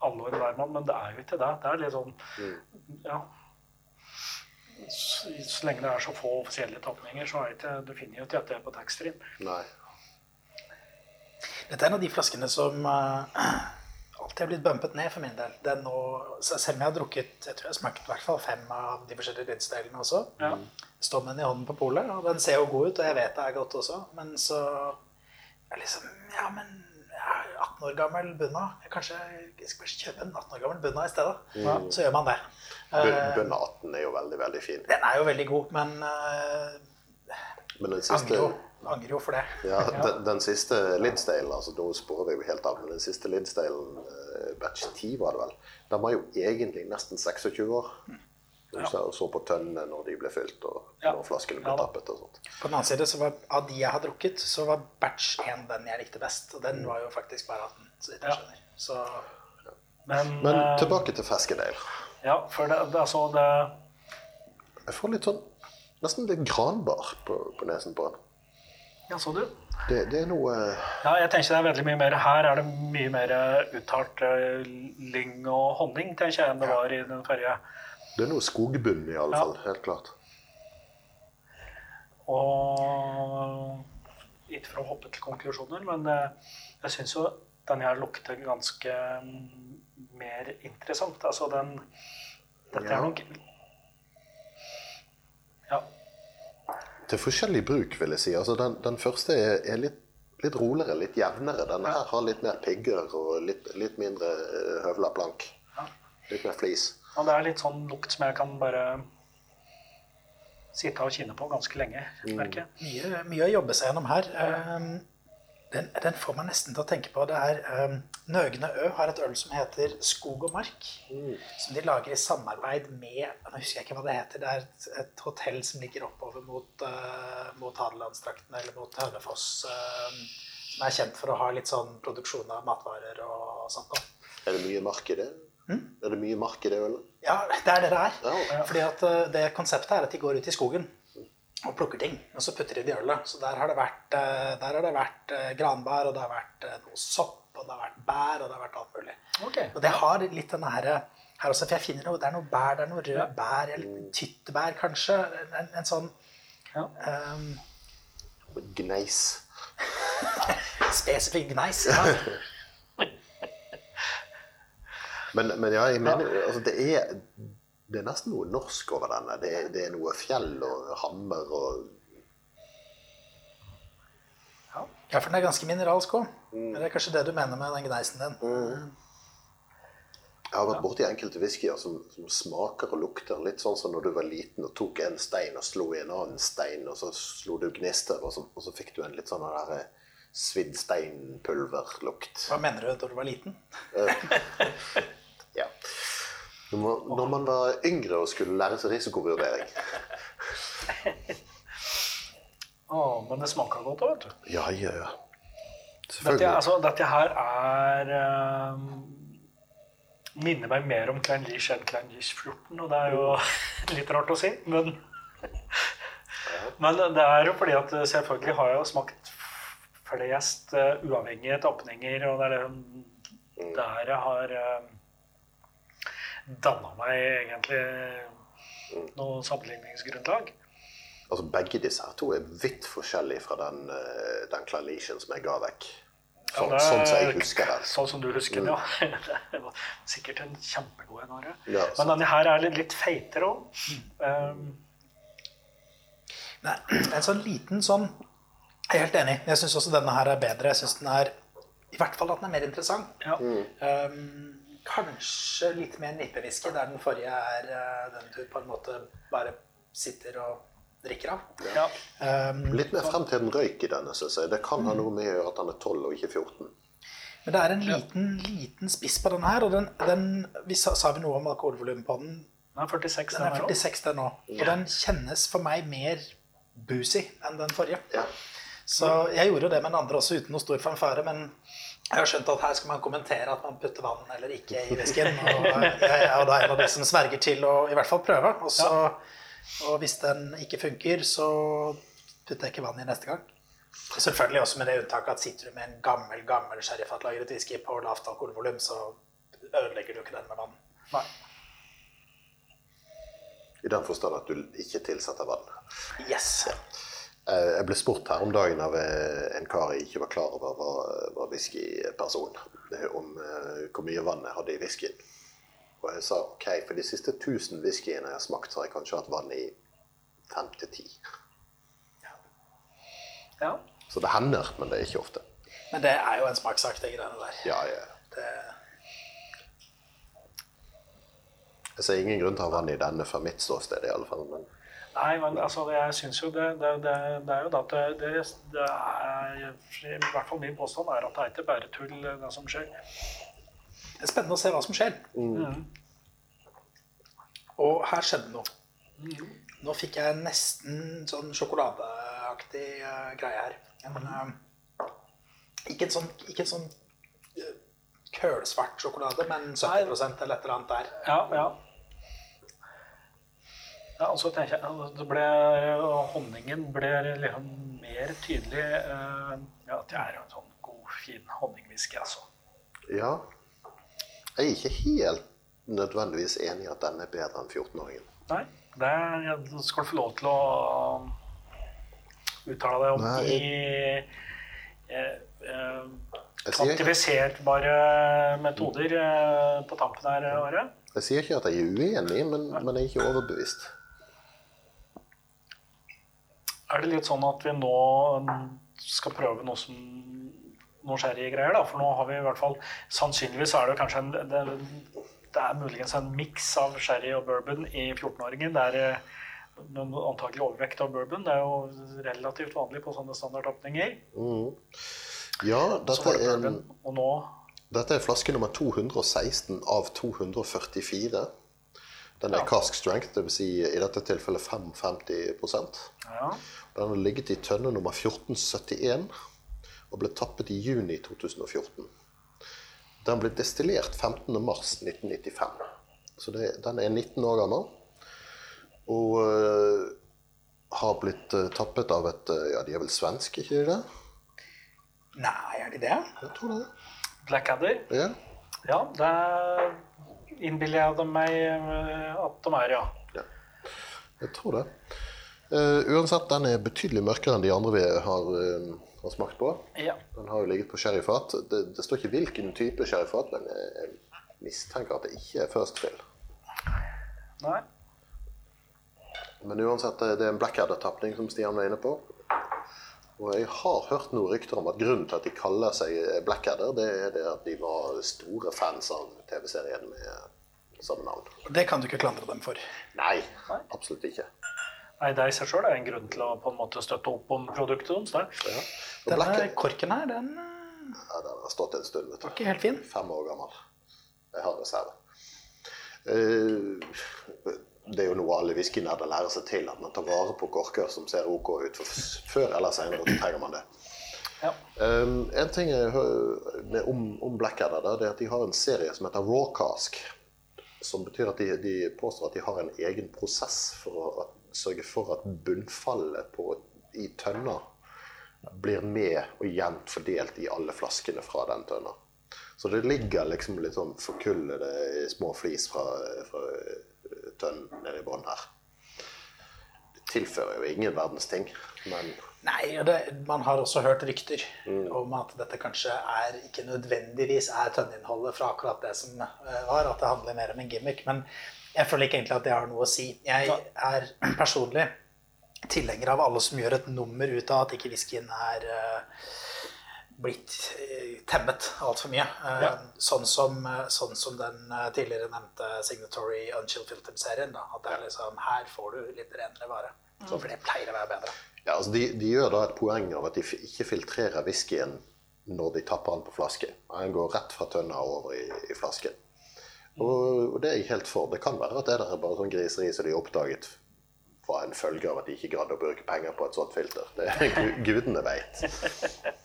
alle og enhver mann, men det er jo ikke det. Det er litt sånn Ja. Så, lenge det er så få offisielle tapninger, så er det ikke Du finner jo ikke dette på taxfree. Dette er en av de flaskene som eh, alltid har blitt bumpet ned for min del. Det er nå, selv om jeg har drukket jeg tror jeg har smakt i hvert fall fem av de forskjellige rinsdelene også. Ja. Står med den i hånden på polet, og den ser jo god ut, og jeg vet det er godt også. Men så er liksom Ja, men jeg er 18 år gammel bunna. Jeg kanskje jeg skal kjøpe en 18 år gammel bunna i stedet. Så gjør man det. Eh, Bunna 18 er jo veldig, veldig fin. den er jo veldig god, men uh, Men den siste, angrer jo for det. ja, (laughs) den, den siste Lidsdale, altså nå sporer vi jo helt av, men den siste Lidsdalen, eh, batch 10 var det vel, den var jo egentlig nesten 26 år. Du så, så på tønnene når de ble fylt, og Ja. når flaskene ble Ja tappet og sånt. På den annen side, så var, av de jeg har drukket, så var batch 1 den jeg likte best. Og den var jo faktisk bare 18, så vidt jeg skjønner. Så Men, Men eh, tilbake til Feskedale. Ja, for det, det, altså, det Jeg får litt sånn, nesten litt granbar på, på nesen på den. Ja, så du? Det, det er noe Ja, jeg tenker det er veldig mye mer Her er det mye mer uttalt eh, lyng og honning, tenker jeg, enn det var i den forrige. Det er noe skogbunn i alle Ja. fall, helt klart. Og ikke for å hoppe til konklusjoner, men eh, jeg syns jo den her lukter ganske mm, mer interessant. Altså den Dette Ja. er nok Til forskjellig bruk, vil jeg si. Altså, den, den første er, er litt, litt roligere, litt jevnere. Denne her har litt mer pigger og litt, litt mindre eh, høvla plank. Ja. Litt mer flis. Og det er litt sånn lukt som jeg kan bare sitte og kine på ganske lenge, merker jeg. mye, mye å jobbe seg gjennom her. Um, den, den får meg nesten til å tenke på det er um, Nøgne Ø har et øl som heter Skog og mark. Som de lager i samarbeid med Nå husker jeg ikke hva det heter. Det er et, et hotell som ligger oppover mot, uh, mot Hadelandsdraktene eller mot Hønefoss. um, som er kjent for å ha litt sånn produksjon av matvarer og sånt. Er det mye mark i det? Er det mye mark i det ølet? Ja, det er det det er. Ja. Fordi at uh, det konseptet er at de går ut i skogen og plukker ting, og så putter de det i ølet. Så der har det vært, der har det vært uh, granbær, og det har vært uh, noe sopp, og det har vært bær, og det har vært alt mulig. Okay. Og det har litt denne her, her også, for jeg finner noe, det er noe bær, det er noe røde bær, eller tyttebær kanskje, en, en sånn Ja. um, Gneis. (laughs) spesifikk gneis. Ja. (laughs) Men, men ja, jeg mener altså, det, er, det er nesten noe norsk over denne. Det, det er noe fjell og hammer og ja, for den er ganske mineralsk òg. Det er kanskje det du mener med den gneisen din. Jeg har vært borti enkelte whiskyer som, som smaker og lukter litt sånn som når du var liten og tok en stein og slo i en annen stein, og så slo du gnister, og så, og så fikk du en litt sånn der eh, svidd steinpulverlukt. Hva mener du da du var liten? (laughs) Ja. Når man, når man var yngre og skulle lære seg risikovurdering. (laughs) Å, men det smaker godt òg, vet du. Ja, ja, ja. Dette, altså, dette her er um, Minner meg mer om Klein Kleinlich enn Klein Kleinlich 14, og det er jo (laughs) litt rart å si, men (laughs) Men det er jo fordi at eh, selvfølgelig har jeg jo smakt flest uh, uavhengige tapninger, og det er det der jeg har uh, danna meg egentlig noe sammenligningsgrunnlag. Altså, begge disse her to er vidt forskjellige fra den, eh, den Clinician som jeg ga vekk. Sånn, Ja, er- sånn som jeg husker den. Sånn som du husker den, ja. (laughs) Det var sikkert en kjempegod en. Are. Ja, Men denne her er litt, litt feitere òg. Um, Nei, en sånn liten sånn Jeg er helt enig. Jeg syns også denne her er bedre. Jeg syns den er I hvert fall at den er mer interessant. ja. Um, kanskje litt mer nippewhisky, der den forrige er uh, den du på en måte bare sitter og drikker av. Ja. Um, Litt mer fremtiden røyk i denne, syns jeg. Det kan ha noe med å gjøre at den er 12 og ikke 14. Men det er en liten, liten spiss på denne her, og den, den vi sa, sa vi noe om alkoholvolumet på den? Den er 46, Den er også. 46 den nå. Og den kjennes for meg mer boozy enn den forrige. Ja. Så jeg gjorde jo det med den andre også uten noe stor fanfare, men jeg har skjønt at her skal man kommentere at man putter vann eller ikke i whiskyen. Og jeg er da en av de som sverger til å i hvert fall prøve. Og, så, og hvis den ikke funker, så putter jeg ikke vann i neste gang. Selvfølgelig også med det unntaket at sitter du med en gammel gammel sheriffatlagret whisky på lavt alkoholvolum, så ødelegger du ikke den med vann. Nei. I den forstand at du ikke tilsetter vann. Yes. Eh, Jeg ble spurt her om dagen av eh, en kar jeg ikke var klar over var, var whiskyperson, eh, om eh, hvor mye vann jeg hadde i whiskyen. Og jeg sa ok, for de siste 1000 whiskyene jeg har smakt, så har jeg kanskje hatt vann i 5 til 10. Ja. Så det hender, men det er ikke ofte. Men det er jo en smakssak, de greiene der. Ja, ja. Det, Jeg ser ingen grunn til å ha vann i denne fra mitt ståsted, i alle fall. Men Nei, men altså, jeg syns jo det, det, det, det er jo da at det, er I hvert fall min påstand er at det er ikke bare tull, det som skjer. det er spennende å se hva som skjer. Og her skjedde noe. Nå fikk jeg nesten sånn sjokoladeaktig uh, greie her. Men, uh, ikke en sånn, ikke en sånn uh, kølsvart sjokolade, men 70 eller et eller annet der. Ja, ja. Ja, og så tenker jeg det ble, Honningen ble liksom mer tydelig. uh, Ja, det er jo en sånn god, fin honningwhisky, altså. ja Jeg er ikke helt nødvendigvis enig i at den er bedre enn 14-åringen. Nei, det er, skal du få lov til å uttale deg om Nei. i eh, eh, Jeg kvantifiserbare metoder eh, på tampen her, Are. jeg sier ikke at jeg er uenig, men, men jeg er ikke overbevist. Er det litt sånn at vi nå skal prøve noe som sherry greier, da? For nå har vi i hvert fall Sannsynligvis er det kanskje en Det, det er muligens en miks av sherry og bourbon i 14-åringen. Det er eh, antakelig overvekt av bourbon. Det er jo relativt vanlig på sånne standardåpninger. Mm. Ja, dette det bourbon, er, en, og nå dette er flaske nummer 216 av 244. Den er Ja. cask strength, dvs. Si i dette tilfellet 55 Ja. Den har ligget i tønne nummer 1471 og ble tappet i juni 2014. Den ble destillert 15.3.1995. Så det, den er 19 år gammel. Og uh, har blitt uh, tappet av et uh, Ja, de er vel svenske, ikke de det? Nei, er de det? Jeg tror det. Blackadder. Ja. Ja, det innbiller jeg dem meg eh, at de er, ja. ja. Jeg tror det. Uh, uansett, den er betydelig mørkere enn de andre vi har, uh, har smakt på. ja. Den har jo ligget på sherryfat. Det, det står ikke hvilken type sherryfat, men jeg, mistenker at det ikke er first fill. Nei. Men uansett, det det er en Blackadder-tapning som Stian var inne på. Og jeg har hørt noen rykter om at grunnen til at de kaller seg Blackadder, det er det at de var store fans av TV-serien med samme navn. Det kan du ikke klandre dem for. Nei, absolutt ikke. Nei, det i seg sjøl er en grunn til å på en måte støtte opp om produktet deres. Ja. Denne Blackadder korken her, den eh, ja, den har stått en stund. vet var du. ikke helt fin. Fem år gammel. Jeg har reserve. Eh, Det er jo noe alle whiskynerder lærer seg til, at man tar vare på korker som ser OK ut. For før eller senere så trenger man det. Ja. Um, en ting jeg hører om, om Blackadder, det er at de har en serie som heter Raw Cask. Som betyr at de, de påstår at de har en egen prosess for å at, sørge for at bunnfallet på, i tønna blir med og jevnt fordelt i alle flaskene fra den tønna. Så det ligger liksom litt sånn forkullede små flis fra, fra tønnen nede i bånn her. Det tilfører jo ingen verdens ting, men Nei, det, man har også hørt rykter om at dette kanskje er ikke nødvendigvis er tønneinnholdet fra akkurat det som eh, var, at det handler mer om en gimmick. Men jeg føler ikke egentlig at det har noe å si. Jeg er (clears throat) personlig tilhenger av alle som gjør et nummer ut av at ikke whiskyen er eh, blitt eh, temmet altfor mye. Eh, Ja. sånn, som, eh, sånn som den tidligere nevnte Signatory Unchill Filter-serien. At det er liksom, her får du litt renere vare. For det pleier å være bedre. Ja, altså de, de gjør da et poeng av at de ikke filtrerer whiskyen når de tapper den på flaske. Den går rett fra tønna over i, i flasken. Og, og det er jeg helt for. Det kan være at det der er bare sånn griseri som de har oppdaget var en følge av at de ikke gadd å bruke penger på et sånt filter. Det er (laughs) gu- gudene veit. (laughs)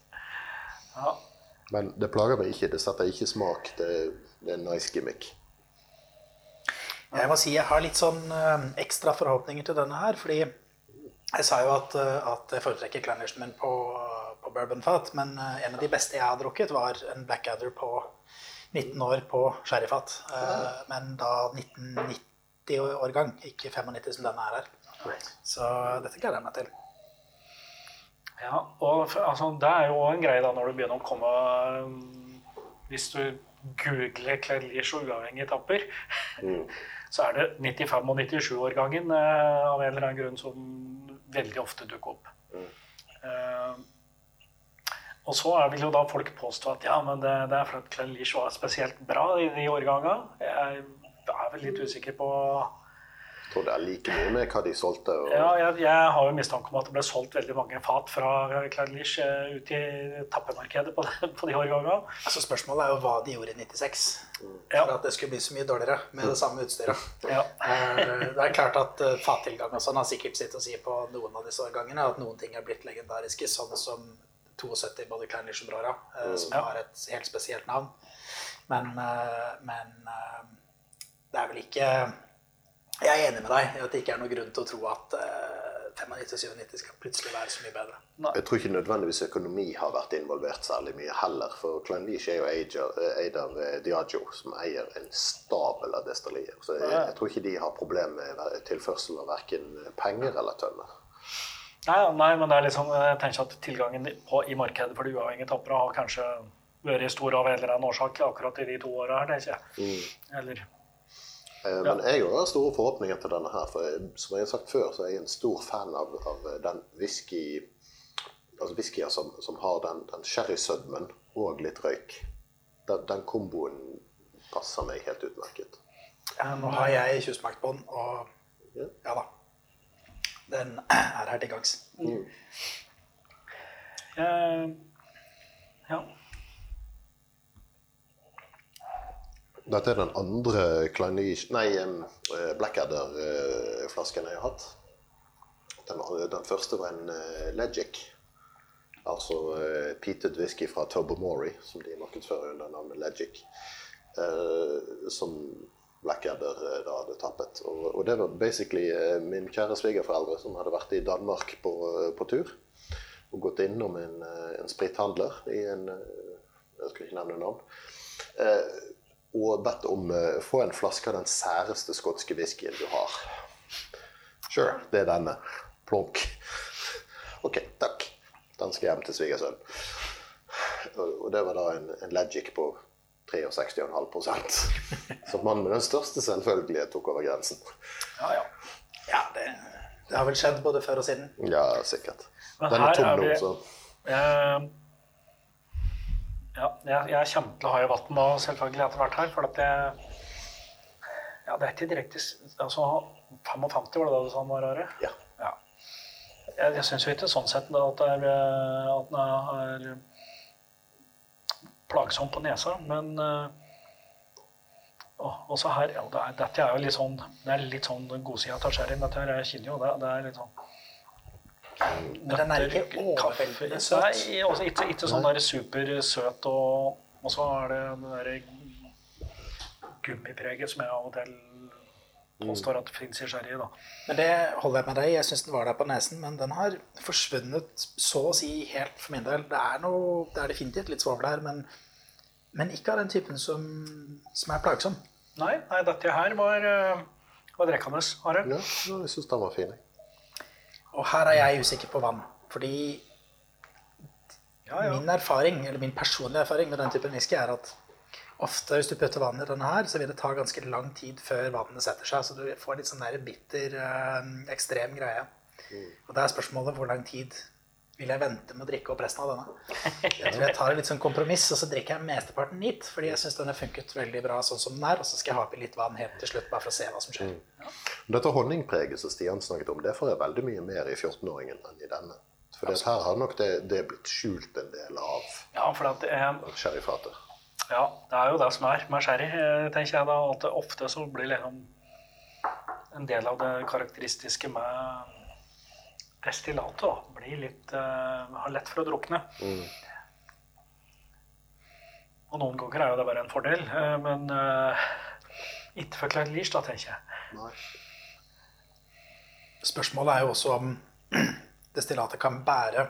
Ja. Men det plager meg ikke. Det setter ikke smak. Det, det er en nice gimmick. Jeg må si jeg har litt sånn eh, ekstra forhåpninger til denne her, fordi jeg sa jo at, eh, at jeg foretrekker Klein min på, på bourbonfat, men eh, en av de beste jeg har drukket, var en Blackadder på 19 år på sherryfat. Men da 1990-årgang, ikke 95 som denne er her er. Så dette gleder jeg meg til. Ja, og altså, det er jo en greie da når du begynner å komme um, Hvis du googler Clelish og uavhengige mm. (laughs) så er det 95- og 97-årgangen eh, av en eller annen grunn som veldig ofte dukker opp. Eh, og så vil jo da folk påstå at ja, men det, det er fordi Clelish var spesielt bra i de årgangene. Jeg er vel litt usikker på tror det er like mye med hva de solgte. Og, ja, jeg, jeg har jo mistanke om at det ble solgt veldig mange fat fra Cladlish ut i tappemarkedet på, de- på de årgangene. Altså Spørsmålet er jo hva de gjorde i 96 mm. for at det skulle bli så mye dårligere med det samme utstyret. Ja. Eh, Det er klart at eh, fattilgang og sånn har sikkert sitt å si på noen av disse årgangene. At noen ting er blitt legendariske, sånn som 72 både Kleinlich og Brora, mm. som Ja. har et helt spesielt navn. Men, eh, men eh, det er vel ikke Jeg er enig med deg i at det ikke er noe grunn til å tro at 95-97 skal plutselig være så mye bedre. Jeg tror ikke nødvendigvis økonomi har vært involvert særlig mye heller. For Klein er jo eier- eid av eh, som eier en stabel av destillerier. Så jeg, jeg tror ikke de har problemer med tilførsel av verken penger eller tønner. Nei, nei, men det er liksom, jeg tenker at tilgangen på, i markedet for de uavhengige tappere har kanskje vært stor av en eller annen årsak akkurat i de to åra her, tenker jeg. Eller Eh, Men jeg har store forhåpninger til denne her. For jeg, som jeg har sagt før, så er jeg en stor fan av, av den whisky Altså whiskyer som, som har den, den sherrysødmen og litt røyk. Den, den komboen passer meg helt utmerket. Ja, nå har jeg tjuvsmakt på den, og Ja. ja da. Den (clears throat) er her til gangs. eh, Ja. Dette er den andre Klein Nei, eh, Blackadder-flasken jeg har hatt. Den, den første var en uh, Legic. Altså uh, peated whisky fra Tobomori, som de markedsfører under navnet Legic. Uh, som Blackadder eh, da hadde tappet. Og, og det var basically eh, min kjære svigerforeldre som hadde vært i Danmark på, eh, på tur. Og gått innom en, eh, en sprithandler i en eh, Jeg skal ikke nevne navn. Eh, og bedt om å få en flaske av den særeste skotske whiskyen du har. Sure, det er denne. Plonk. OK, takk. Den skal hjem til svigersønnen. Og det var da en, en Legic på 63,5% Så mannen med den største selvfølgelighet tok over grensen. ja, ja. Ja, det, det har vel skjedd både før og siden. Ja, sikkert. Men Den er tom nå, så Eh, ja, jeg, jeg kommer til å ha i vann nå, selvfølgelig, etter hvert her. For at jeg Ja, det er ikke direkte Altså, 55 var det da du sa den var, Are? ja. Ja. Jeg, jeg syns jo ikke sånn sett at, det er, eh, at den er plagsom på nesa, men eh, og- også her, ja, det er, Dette er jo litt sånn det er litt sånn godsida av sherryen. Dette her, jeg kjenner jo det. Det er litt sånn Men den er ikke overveldende søt. Nei, også ikke, ikke sånn der supersøt og Og så er det det derre gummipreget som jeg av og til påstår at det fins i sherry. da. Men det holder jeg med deg. Jeg syns den var der på nesen, men den har forsvunnet så å si helt for min del. Det er, noe, det er definitivt litt svovel her, men, men ikke av den typen som, som er plagsom. Nei, nei dette her var, eh, var drekkende. Are. ja, jeg syns den var fin. jeg. Og her er jeg usikker på vann. Fordi Ja, ja. min erfaring, eller min personlige erfaring med den typen whisky er at ofte hvis du putter vann i denne her, så vil det ta ganske lang tid før vannet setter seg. Så du får litt sånn der bitter, eh, ekstrem greie. Og da er spørsmålet hvor lang tid vil jeg vente med å drikke opp resten av denne. (laughs) Jeg tror jeg tar et litt sånn kompromiss, og så drikker jeg mesteparten neat, fordi jeg syns den har funket veldig bra sånn som den er, og så skal jeg ha oppi litt vann helt til slutt, bare for å se hva som skjer. Dette honningpreget som Stian snakket om, det får jeg veldig mye mer i 14-åringen enn i denne. For her har nok det, det blitt skjult en del av Ja, for at, eh, sherryfatet. ja, det er jo det som er med sherry, eh, tenker jeg da. At det ofte så blir liksom en del av det karakteristiske med destillatet da, blir litt uh, har lett for å drukne. Og noen ganger er jo det bare en fordel, uh, men uh, ikke for Klein Lish, da, tenker jeg. Nei. Spørsmålet er jo også om (clears throat) destillatet kan bære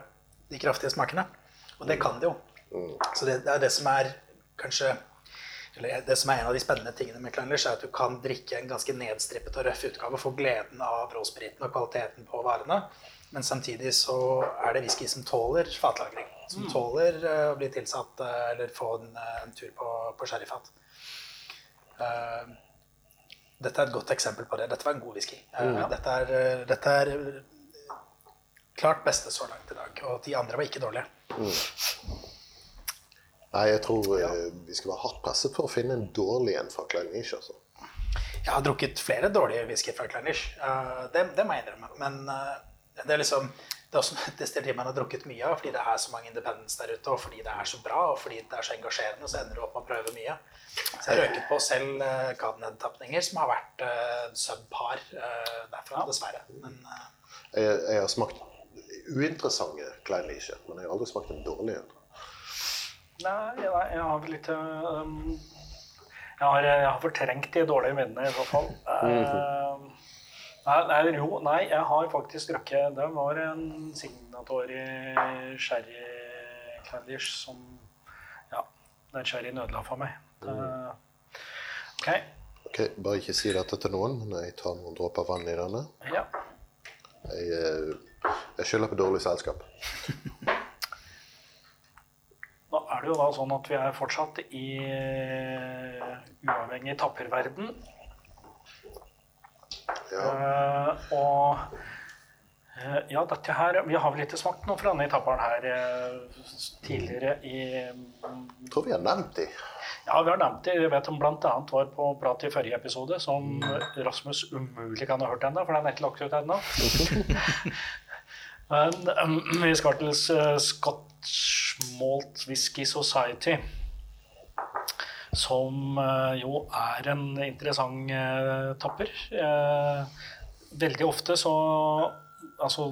de kraftige smakene. Og det kan det jo. Så det, det er det som er kanskje eller det som er en av de spennende tingene med Kleinlish, er at du kan drikke en ganske nedstrippet og røff utgave og få gleden av råspriten og kvaliteten på varene. Men samtidig så er det whisky som tåler fatlagring. Som tåler eh, å bli tilsatt eh, eller få en, eh, en tur på, på sherryfat. Uh, dette er et godt eksempel på det. Dette var en god whisky. Eh, dette, er, dette er klart beste så langt i dag. Og de andre var ikke dårlige. Nei, jeg tror ja. vi skal være hardt presset for å finne en dårlig en fra Klein Altså. Jeg har drukket flere dårlige whisky fra Kleinish. Uh, det, det må jeg innrømme. Men det er liksom det er også (laughs) et destilleri man har drukket mye av fordi det er så mange independents der ute, og fordi det er så bra, og fordi det er så engasjerende, så ender du opp med å prøve mye. Så jeg har røket på selv uh, Cadenhead-tapninger som har vært uh, subpar uh, derfra, dessverre. Men uh, Jeg, jeg har smakt uinteressante Klein Niche, men jeg har aldri smakt en dårlig en. Nei, jeg, jeg har vel litt um, jeg, har, jeg har fortrengt de dårlige minnene, i hvert fall. Eh, nei, jo, nei, jeg har faktisk drukket Det var en signator i Sherry Clandish som Ja, den sherryen nødla for meg. Mm. ok. Ok, Bare ikke si dette til noen, men jeg tar noen dråper vann i denne. Ja. Jeg, eh, jeg skylder på dårlig selskap. Nå er det jo da sånn at vi er fortsatt i eh, uavhengig tapperverden. Ja. Eh, og uh, ja, dette her Vi har vel ikke smakt noe fra denne etappen her uh, tidligere i Jeg tror vi har nevnt de. Ja, vi har nevnt de. Jeg vet om annet var på prat i forrige episode, som Rasmus umulig kan ha hørt ennå, for den er ikke lagt ut ennå. (laughs) Men um, vi skal til uh, Scotch Malt Whisky Society. Som uh, jo er en interessant uh, tapper. Uh, veldig ofte så Altså,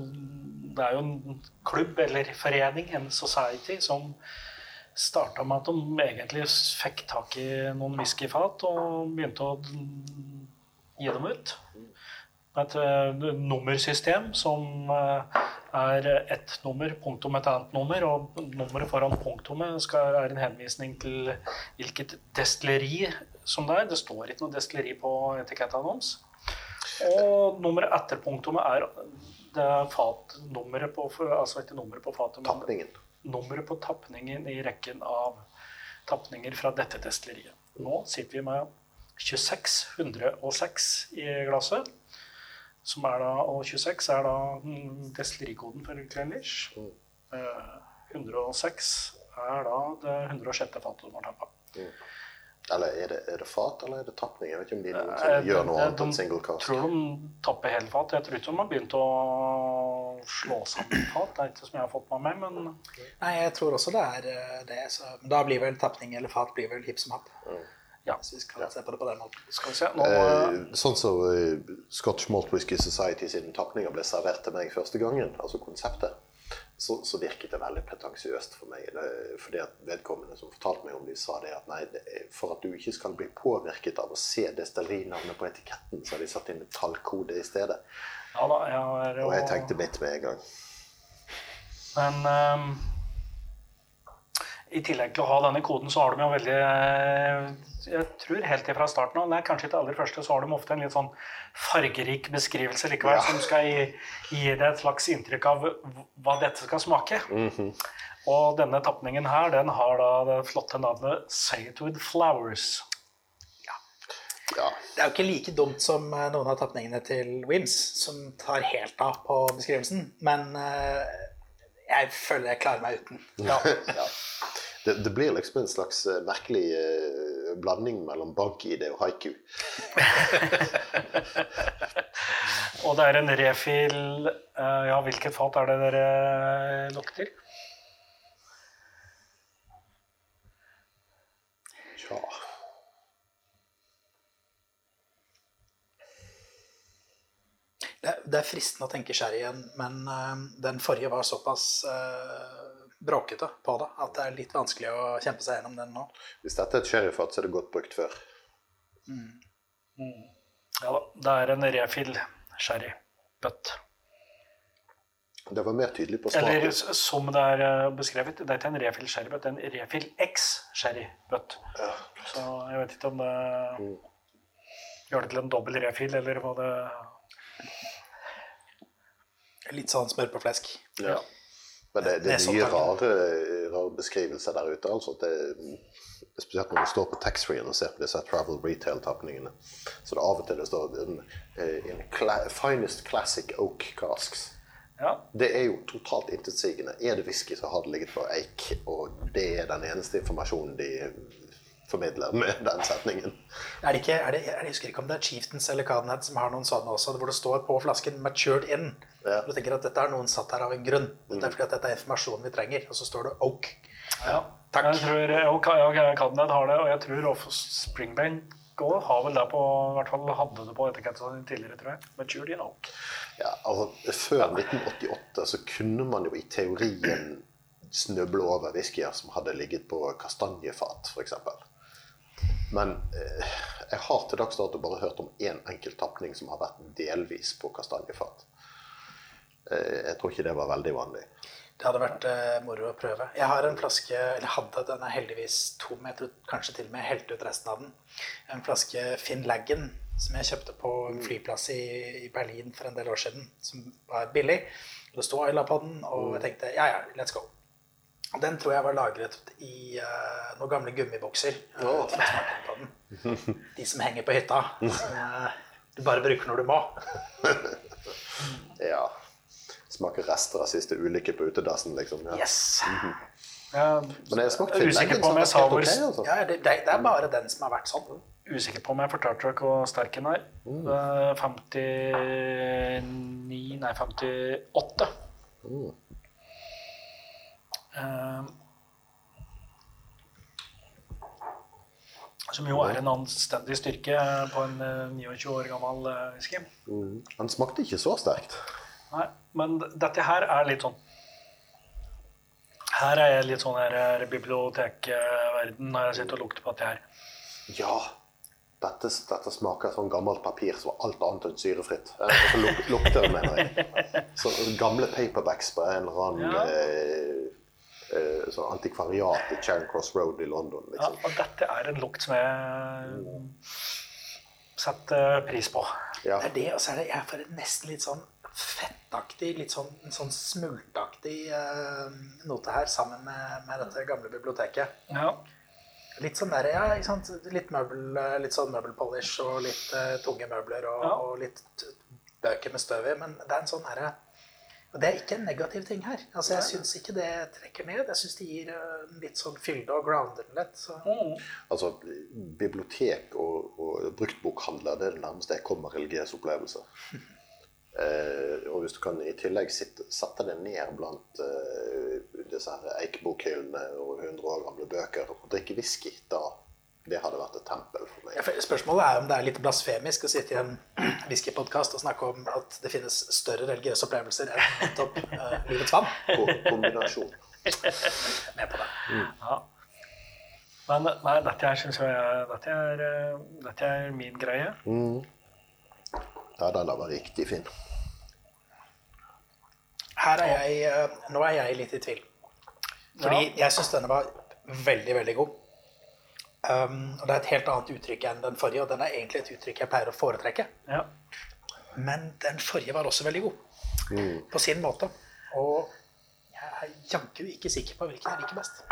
det er jo en klubb eller forening, en society, som starta med at de egentlig fikk tak i noen whiskyfat og begynte å gi dem ut. Et eh, nummersystem som eh, er ett nummer, punktum et annet nummer, og nummeret foran punktumet skal, er en henvisning til hvilket destilleri som det er. Det står ikke noe destilleri på etikettannons. Og nummeret etter punktumet er det er fatnummeret på Altså ikke nummeret på fatet, men Tapningen. nummeret på tapningen i rekken av tapninger fra dette destilleriet. Nå sitter vi med 2606 i glasset. Som er da, og 26 er da mm, destillerikoden for Glenlish. Eh, 106 er da det 106. fatet de har tappa. Eller er det, er det fat, eller er det tapning? Jeg vet ikke om de noen Eh, gjør noe annet enn single cast. tror de tapper helfat. Jeg tror ikke de har begynt å slå sammen fat. Det er ikke som jeg har fått med meg, men nei, jeg tror også det er eh, det. Så, men da blir vel tapning eller fat blir vel hipp som happ. Ja. så vi skal se på det på den måten. Skal vi se. Nå, Eh, sånn som eh, Scotch Malt Whisky Society siden tapninga ble servert til meg første gangen, altså konseptet, så, så virket det veldig pretensiøst for meg. Det, fordi at vedkommende som fortalte meg om de sa det at nei, det for at du ikke skal bli påvirket av å se destillinavnet på etiketten, så har de satt inn en tallkode i stedet. ja da, ja, det, Og jeg tenkte mitt med en gang. Men um, i tillegg til å ha denne koden, så har de jo veldig eh, Jeg tror helt ifra starten av, nei, kanskje ikke aller første, så har de ofte en litt sånn fargerik beskrivelse likevel, Ja. som skal gi, gi deg et slags inntrykk av hva dette skal smake. Og denne tapningen her, den har da det flotte navnet Say it with flowers. Ja. Det er jo ikke like dumt som eh, noen av tapningene til Wims, som tar helt av på beskrivelsen. Men eh, jeg føler jeg klarer meg uten. (laughs) Ja. Det, det blir liksom en slags eh, merkelig eh, blanding mellom bank-ID og haiku. (laughs) og det er en refill eh, Ja, hvilket fat er det dere lokker til? Ja Det, er- det er fristende å tenke sherry igjen, men uh, den forrige var såpass eh, bråkete på det at det er litt vanskelig å kjempe seg gjennom den nå. Hvis dette er et sherryfat, så er det godt brukt før. Ja da, det er en refill sherry bøtt. Det var mer tydelig på Eller smaken. s- som det er eh, beskrevet, det er ikke en refill sherry bøtt, det er en refill X sherry bøtt. Ja. Så jeg vet ikke om det gjør det til en dobbel refill, eller hva det Litt sånn smør på flesk. Ja. Men det, det er mye rare, rare beskrivelser der ute. altså. Det, spesielt når du står på taxfree-en og ser på disse travel retail-tapningene. Så det er av og til det står en, eh, en cla finest classic oak casks. Ja. Det er jo totalt intetsigende. Er det whisky, så har det ligget på eik. Og det er den eneste informasjonen de formidler med den setningen. Er det ikke, er det, jeg husker ikke om det er Chieftains eller Cadenhead som har noen sånne også, hvor det står på flasken 'matured in'. Ja. Du tenker at dette er noen satt her av en grunn. Dette er fordi at dette er informasjonen vi trenger. Og så står det oak. ja. Takk. Jeg tror ja, Cadenhead har det, og jeg tror også Springbank òg har vel det på I hvert fall hadde det på etiketten tidligere, tror jeg. Matured in oak. Ja, altså, Før 1988 så kunne man jo i teorien snøble over whiskyer som hadde ligget på kastanjefat, f.eks. Men eh, jeg har til dags dato bare hørt om én enkelt tapning som har vært delvis på kastanjefat. Eh, jeg tror ikke det var veldig vanlig. Det hadde vært eh, moro å prøve. Jeg har en flaske, eller hadde, den er heldigvis tom. Jeg tror kanskje til og med jeg helte ut resten av den. En flaske Finn Laggen som jeg kjøpte på en flyplass i, i Berlin for en del år siden. Som var billig. Det sto Ayla på den, og jeg tenkte ja, ja, let's go. Den tror jeg var lagret i uh, noen gamle gummibokser. på den. De som henger på hytta. Som uh, du bare bruker når du må. (laughs) Ja. Smaker rester av siste ulykke på utedassen, liksom. Ja. Yes! Jeg Men jeg smakte er usikker på om jeg sa hvor okay, altså. Ja, det, det, det er bare den som har vært sånn. Usikker på om jeg fortalte dere hvor sterk den er. Mm. er 59 Nei, 58. Eh, som jo er en anstendig styrke på en eh, 29 år gammel eh, whisky. Mm. Den smakte ikke så sterkt. Nei, men dette her er litt sånn Her er jeg litt sånn her her bibliotekverden når jeg sitter og lukter på dette her. Ja. Dette, dette smaker sånn gammelt papir som var alt annet enn syrefritt. Eh, luk, lukter, mener jeg. (laughs) Så gamle paperbacks på en eller annen Ja. Eh, eh, sånn antikvariat i Charing Cross Road i London. Liksom. Ja, og dette er en lukt som jeg setter pris på. Ja. Det er det, og så er det jeg får nesten litt sånn fettaktig, litt sånn, sånn smultaktig uh, note her, sammen med, med dette gamle biblioteket. Ja. Litt sånn der, ja, ikke sant? Litt, møbel, eh, litt sånn møbelpolish og litt uh, tunge møbler og, Ja. og litt bøker med støv i, men det er en sånn herre og det er ikke en negativ ting her. Altså, Jeg syns ikke det trekker ned. Jeg syns det gir eh, litt sånn fylde og grounder den litt. Så. Altså, bibliotek og, og bruktbokhandler det er det nærmeste jeg kommer religiøse opplevelser. (laughs) Eh, og hvis du kan i tillegg sitte, sette deg ned blant eh, disse her eikbokhyllene og 100 år gamle bøker og drikke whisky, da det hadde vært et tempel for meg. Ja, for Spørsmålet er om det er litt blasfemisk å sitte i en whiskypodkast og snakke om at det finnes større religiøse opplevelser enn nettopp uh, livets vann. Ko kombinasjon. Med på det. ja. Men nei, dette her syns jeg dette er, eh, dette er min greie. Ja, den var riktig fin. Her er jeg, eh, nå er jeg litt i tvil. Fordi Ja. jeg syns denne var veldig, veldig god. Um, og det er et helt annet uttrykk enn den forrige, og den er egentlig et uttrykk jeg pleier å foretrekke. Ja. Men den forrige var også veldig god. På sin måte. Og jeg er jaggu ikke sikker på hvilken jeg liker best.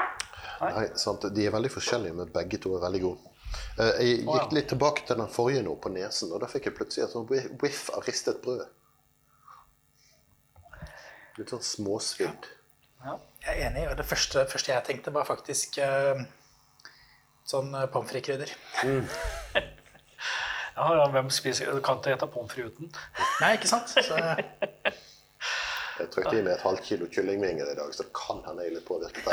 Nei, sant? De er veldig forskjellige, men begge to er veldig gode. Eh, Jeg gikk litt tilbake til den forrige nå, på nesen, og da fikk jeg plutselig et sånt whiff- av ristet brød. Litt sånn småsvidd. ja. Jeg er enig, og det første, første jeg tenkte, var faktisk eh, sånn uh, pommes frites-krydder. (laughs) Ja, ja, hvem spiser Du kan ikke spise pommes frites uten. Nei, ikke sant? Så, (laughs) Jeg trykte i meg et halvt kilo kyllingvinger i dag, så det kan hende jeg er litt påvirket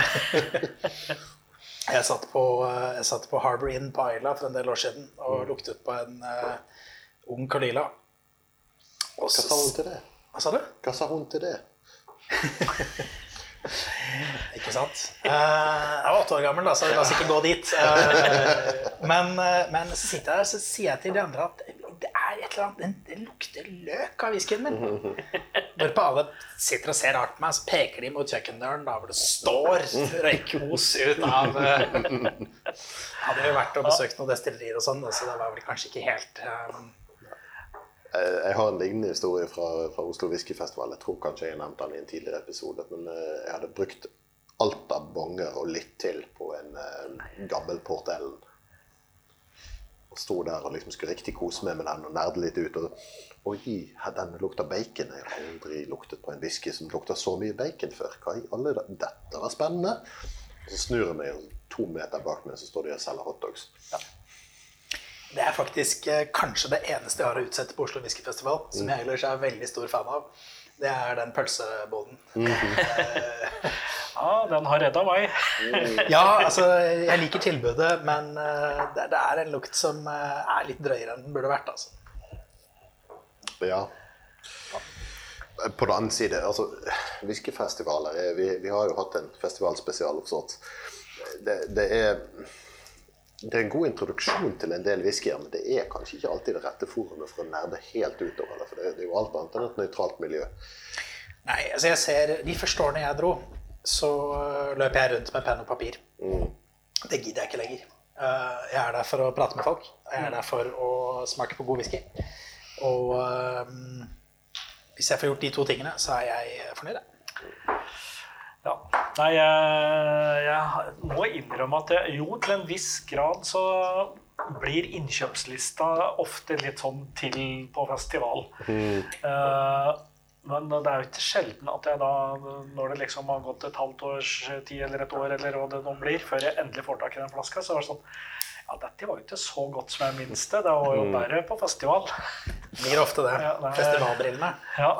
jeg, satt på, eh, jeg satt på Harbour Inn på Ayla for en del år siden og luktet på en uh, ung Kalila. Hva sa hun til det? Hva sa du? Hva sa hun til det? (laughs) Ikke sant? Eh, jeg var åtte år gammel, da, så la oss ikke gå dit. Eh, men, eh, men så sitter jeg her så sier jeg til de andre at det er et eller annet, det lukter løk av whiskyen min. Hvorpå alle sitter og ser rart på meg, så peker de mot kjøkkendøren da hvor det står røykos ut av Hadde jo vært og besøkt noen destillerier og sånn, så det var vel kanskje ikke helt. Jeg har en lignende historie fra, fra Oslo Whiskyfestival. Jeg tror kanskje jeg har nevnt den i en tidligere episode. Men jeg hadde brukt alt av bonger og litt til på en uh, gammel Port Ellen. Og sto der og liksom skulle riktig kose meg med den og nerde litt ut. Og oi, den lukta bacon. Jeg har aldri luktet på en whisky som lukta så mye bacon før. Hva i alle Dette var spennende. Og så snur jeg meg, og to meter bak meg så står de og selger hotdogs. Ja. Det er faktisk eh, kanskje det eneste jeg har å utsette på Oslo Whiskyfestival, som jeg ellers er veldig stor fan av. Det er den pølseboden. Mm (laughs) -hmm. ja, den har redda meg. (laughs) ja, altså, jeg liker tilbudet, men uh, det, det, er en lukt som uh, er litt drøyere enn den burde vært. altså. Ja. På den annen side, altså Whiskyfestivaler vi, vi, har jo hatt en festivalspesial hos oss. Det, det er det er en god introduksjon til en del whiskyer, men det er kanskje ikke alltid det rette forumet for å nerde helt utover det. For det, er jo alt annet enn et nøytralt miljø. Nei, altså jeg ser, De første årene jeg dro, så løp jeg rundt med penn og papir. Mm. Det gidder jeg ikke lenger. Eh, jeg er der for å prate med folk. Jeg er der for å smake på god whisky. Og um, hvis jeg får gjort de to tingene, så er jeg fornøyd. Ja. Nei, jeg, jeg, må innrømme at jeg, jo, til en viss grad så blir innkjøpslista ofte litt sånn til på festival. Mm. Uh, men det er jo ikke sjelden at jeg da, når det liksom har gått et halvt års tid eller et år, eller hva det nå blir, før jeg endelig får tak i den flaska, så er det sånn Ja, dette var jo ikke så godt som jeg minnes det. Det var jo mm. bare på festival. Blir ofte det. Ja, det Festivalbrillene. Ja.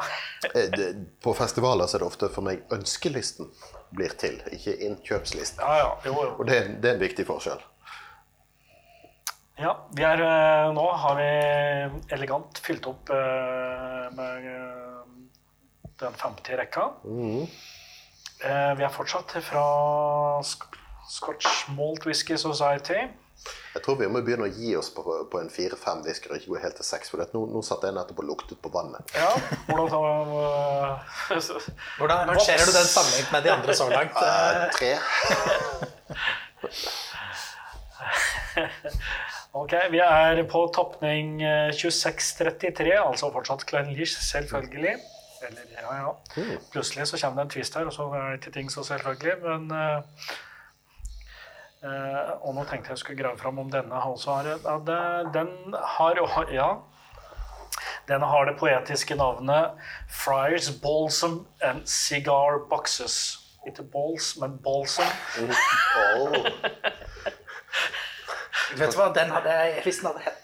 Eh, på festivaler så er det ofte for meg ønskelisten blir til, ikke innkjøpslisten. Ja, ja. Jo, jo. Og det, det, er en viktig forskjell. Ja, vi er, eh, nå har vi elegant fylt opp eh, med den 50 rekka. Mm. Vi er fortsatt fra Scotch Malt Whisky Society. Jeg tror vi må begynne å gi oss på, på en fire-fem whisker og ikke gå helt til seks. For nå, nå satt jeg nettopp og luktet på vannet. Ja, Hvordan, hvordan (laughs) rangerer du den sammenlignet med de andre så langt? Uh, tre. (laughs) ok, vi er på toppning 2633, altså fortsatt Klein Lisch, selvfølgelig. Eller, ja, ja. Mm. Plutselig så kommer det en twist her, og så er det ikke ting så selvfølgelig. Men uh, Uh, og nå tenkte jeg skulle grave fram om denne også har ja, det, Den har Ja. Den har det poetiske navnet Friars Balsam and Cigar Boxes. Ikke balls, men balsam. Oh. Vet du hva, den hadde jeg, Hvis den hadde hett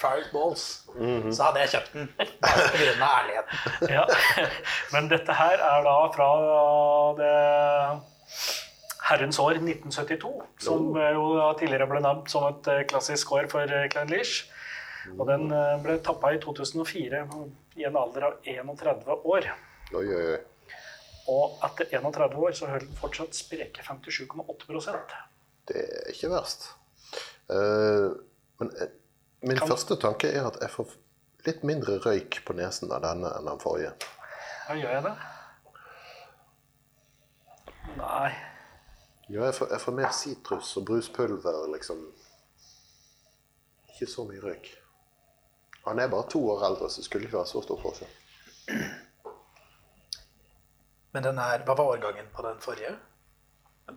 Friars Balls, mm -hmm. så hadde jeg kjøpt den. Bare pga. ærligheten. ja. (laughs) Men dette her er da fra det herrens år 1972, som jo tidligere ble nevnt som et eh, klassisk år for eh, Klein Lish. Og den eh, ble tappa i 2004 i en alder av 31 år. Oi, oi, oi. Og etter 31 år så holder den fortsatt spreke 57,8% Det er ikke verst. Uh, men min kan... første tanke er at jeg får litt mindre røyk på nesen av denne enn den forrige. Ja, gjør jeg det? Nei. Ja, jeg får, jeg får mer sitrus og bruspulver, liksom. Ikke så mye røyk. Han er bare to år eldre, så det skulle ikke være så stor forskjell. Men den her, hva var årgangen på den forrige?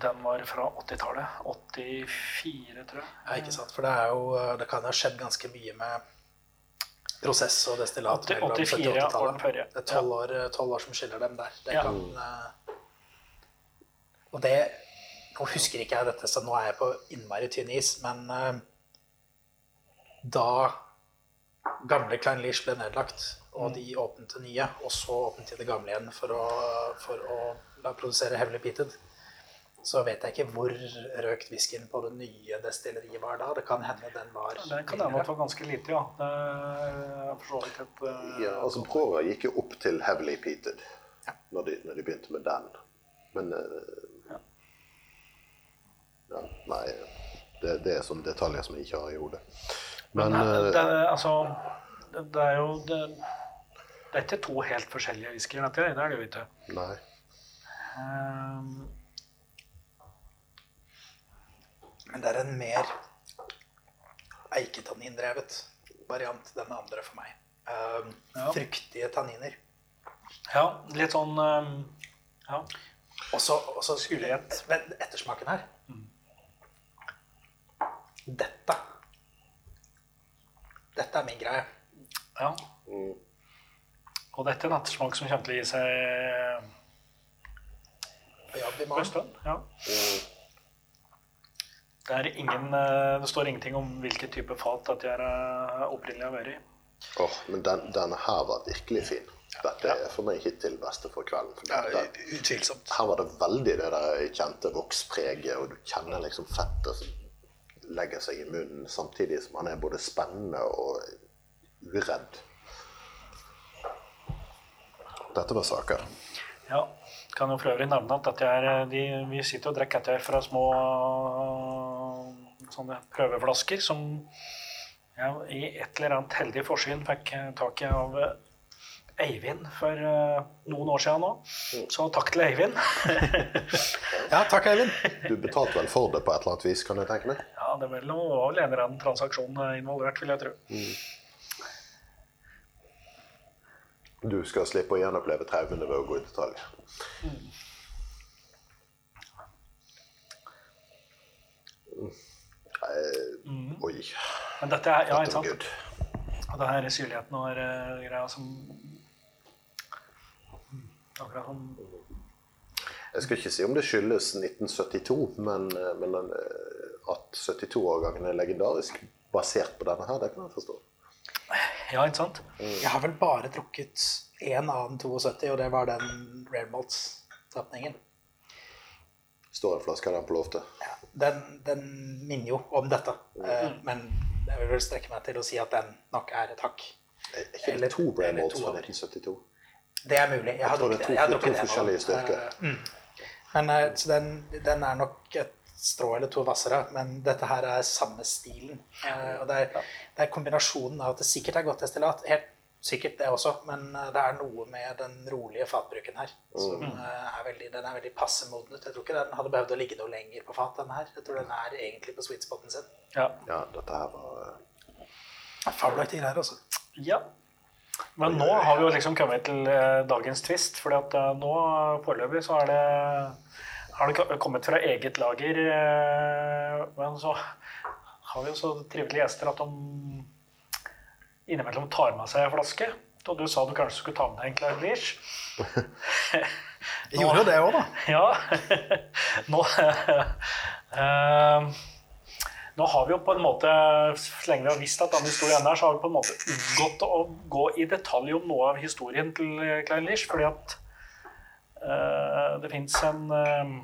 Den var fra 80-tallet. 84, tror jeg. Ja, ikke sant. For det, er jo, det kan ha skjedd ganske mye med prosess og destillat 84 ja, var den forrige. Det er tolv år, år, som skiller dem der. Det ja. kan, uh, og det nå husker ikke jeg dette, så nå er jeg på innmari tynn is, men uh, da gamle Klein Lish ble nedlagt, og de åpnet det nye, og så åpnet de det gamle igjen for å, for å la produsere Heavily Peated, så vet jeg ikke hvor røkt whiskyen på det nye destilleriet var da. Det kan hende den var Det kan hende at det var ganske lite, ja. Det er for så vidt et eh, Ja, altså Prora gikk jo opp til heavily peated når de, når de begynte med den. Men eh, ja, Nei, det, det er sånne detaljer som jeg ikke har i hodet. Men Men eh, det, er- altså, det, det er jo det, det er ikke to helt forskjellige whiskyer, dette. Det er det jo ikke. Nei. Ehm, Men det er en mer eiketannindrevet variant, den andre for meg. Um, Ja. Fruktige tanniner. ja, litt sånn um, Ja. Og så Skulle jeg, ettersmaken her. Dette Dette er min greie. ja. Mm. Og dette er en ettersmak som kommer til å gi seg På jobb i morgen. Ja. Mm. Det, er ingen, eh, det står ingenting om hvilken type fat dette er eh, opprinnelig har vært i. Åh, men den, denne her var virkelig fin. Dette er for meg hittil beste for kvelden. For den, Utvilsomt. her var det veldig det der kjente vokspreget, og du kjenner liksom fettet som legger seg i munnen, samtidig som han er både spennende og uredd. Dette var saker. Ja, kan jo for øvrig nevne at dette er, eh, de, vi sitter og drikker dette fra små sånne prøveflasker som jeg i et eller annet heldig forsyn fikk eh, tak i av eh, Eivind for uh, noen år siden nå. Så takk til Eivind. (laughs) Ja, takk, Eivind. Du betalte vel for det på et eller annet vis, kan jeg tenke meg? Ja, det var vel en eller annen transaksjon involvert, vil jeg tro. Du skal slippe å gjenoppleve traumene ved å gå i detalj. Mm. Mm. Oi. Men dette er, ja, ikke sant? Og det her syrligheten og uh, greia som Akkurat som Jeg skal ikke si om det skyldes 1972, men, eh, men eh, at 72-årgangen er legendarisk basert på denne her, det kan jeg forstå. Ja, ikke sant? Jeg har vel bare drukket én annen 72, og det var den Rare Malts-tapningen. Står en flaske av den på loftet. Ja, den, den minner jo om dette, Mm. men jeg vil vel strekke meg til å si at den nok er et hakk. Er ikke det to eller fra av 1972? Det er mulig. Jeg har drukket det er to- jeg har to forskjellige styrker. Eh, mm. Men eh, så den, den er nok et strå eller to hvassere, men dette her er samme stilen. Eh, Og det er, det er kombinasjonen av at det sikkert er godt destillat, helt sikkert det også, men eh, det er noe med den rolige fatbruken her som eh, er veldig, den er veldig passe modnet. Jeg tror ikke den hadde behøvd å ligge noe lenger på fat, den her. Jeg tror den er egentlig på sweet spoten sin. Ja. Ja, dette her var eh, Fabelaktige greier, altså. ja. Men nå har vi jo liksom kommet til dagens twist, for at nå foreløpig så er det har du kommet fra eget lager. eh, Men så har vi jo så trivelige gjester at de innimellom tar med seg en flaske. Og du sa du kanskje skulle ta med deg en Klein Leach. Jeg gjorde jo det òg, da. Ja. (laughs) Nå, eh, nå har vi jo på en måte, så lenge vi har visst at denne historien er, så har vi på en måte unngått å gå i detalj om noe av historien til Klein Leach. fordi at eh, det fins en uh,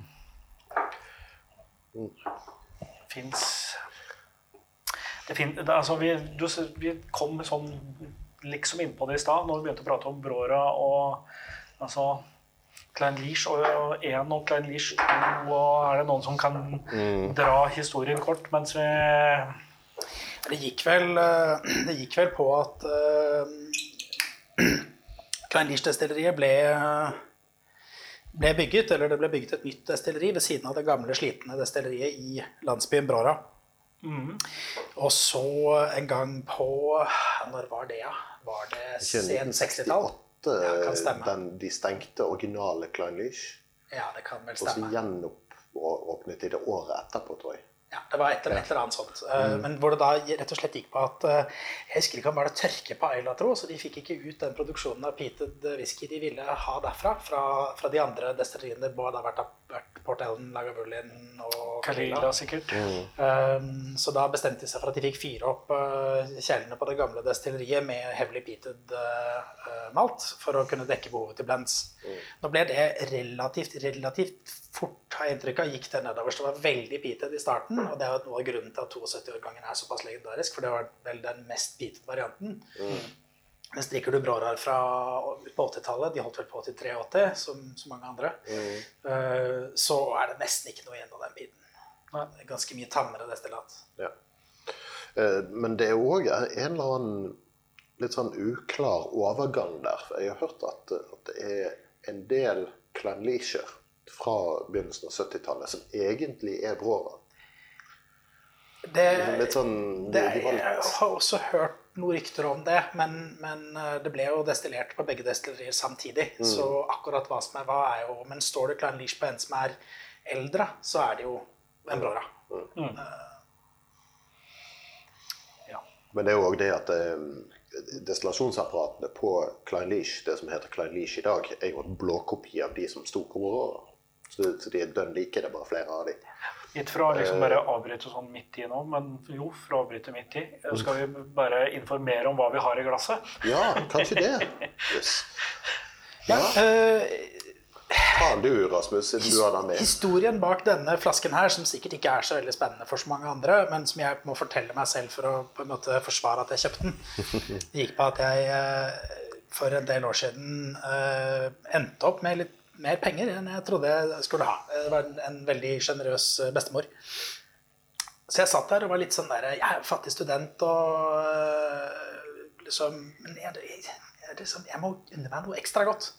Fins det fin, det, altså vi, du, vi kom sånn liksom innpå det i stad, når vi begynte å prate om Brora og altså Klein Leash og én og Klein Leash 2, og er det noen som kan dra historien kort mens vi Det gikk vel, eh, (clears throat) det gikk vel på at uh, (clears throat) Klein Leash-destilleriet ble, ble bygget, eller det ble bygget et nytt destilleri ved siden av det gamle, slitne destilleriet i landsbyen Brora. Og så en gang på Når var det, ja? Var det sen 60-tall? 1968 Ja, kan stemme. den, de stengte originale Klein Leach, Ja, det kan vel og så stemme. gjenåpnet de det året etterpå, tror jeg. Ja, det var et eller, et eller annet sånt. Mm. Men hvor det da rett og slett gikk på at eh, Jeg husker ikke om det var det tørke på Ayla, tro, så de fikk ikke ut den produksjonen av peated whisky de ville ha derfra, fra, fra de andre destilleriene det både har vært, vært Port Ellen, Lagavulin og Kalila, sikkert. Um, så da bestemte de seg for at de fikk fyre opp uh, kjelene på det gamle destilleriet med heavily peated uh, malt for å kunne dekke behovet til blends. Nå ble det relativt, relativt fort, har jeg inntrykk av, gikk det nedover. Så det var veldig peated i starten, og det er jo noe av grunnen til at 72-årgangen er såpass legendarisk, for det var vel den mest peated varianten. men drikker du Brårar fra på 80-tallet, de holdt vel på til 83, som så mange andre, eh, så er det nesten ikke noe igjen av den biten. Det er Ganske mye tammere destillat. Ja. Uh, Men det er òg en eller annen litt sånn uklar overgang der. Jeg har hørt at, at det er en del Clanleasher fra begynnelsen av 70-tallet som egentlig er Brora. Det, Litt sånn det, de jeg har også hørt noen rykter om det, men, men eh, det ble jo destillert på begge destillerier samtidig. Så akkurat hva som er hva, er jo Men står det Klein Leach på en som er eldre, så er det jo en Brora. Ja. Men det er jo òg det at eh, destillasjonsapparatene på Klein Leach, det som heter Klein Leach i dag, er jo en blåkopi av de som sto på Aurora. Så, så de er dønn like, det er bare flere av de. Ikke fra liksom bare avbryte sånn midt i nå, men jo, fra avbryte midt i. Skal vi bare informere om hva vi har i glasset? Ja, kanskje det. (laughs) Yes. Ja, eh, du, Rasmus, siden du har den med. Historien bak denne flasken her, som sikkert ikke er så veldig spennende for så mange andre, men som jeg må fortelle meg selv for å på en måte forsvare at jeg kjøpte den, gikk på at jeg eh, for en del år siden eh, endte opp med litt mer penger enn jeg trodde jeg skulle ha. Det var en, en veldig sjenerøs eh, bestemor. Så jeg satt der og var litt sånn der Jeg er fattig student og øh, liksom Men jeg, jeg, jeg, liksom, jeg må unne meg noe ekstra godt.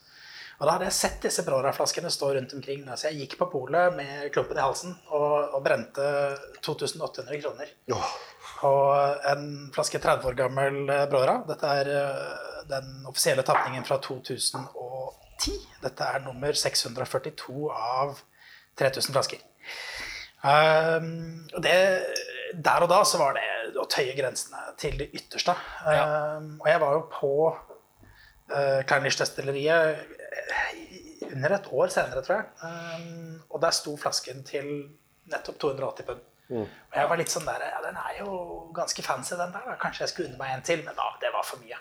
Og da hadde jeg sett disse Brora-flaskene stå rundt omkring. Da. Så jeg gikk på polet med klumpen i halsen og, og brente 2800 kroner. Åh, Og en flaske 30 år gammel eh, Brora. Dette er eh, den offisielle tapningen fra 2010. Dette er nummer 642 av 3000 flasker. Um, og det, der og da så var det å tøye grensene til det ytterste. Um, og jeg var jo på uh, Kleinlisch-destilleriet under et år senere, tror jeg. Um, og der sto flasken til nettopp 280 pund. Og jeg var litt sånn der, ja, Den er jo ganske fancy, den der. Kanskje jeg skulle unne meg en til, men da, det var for mye.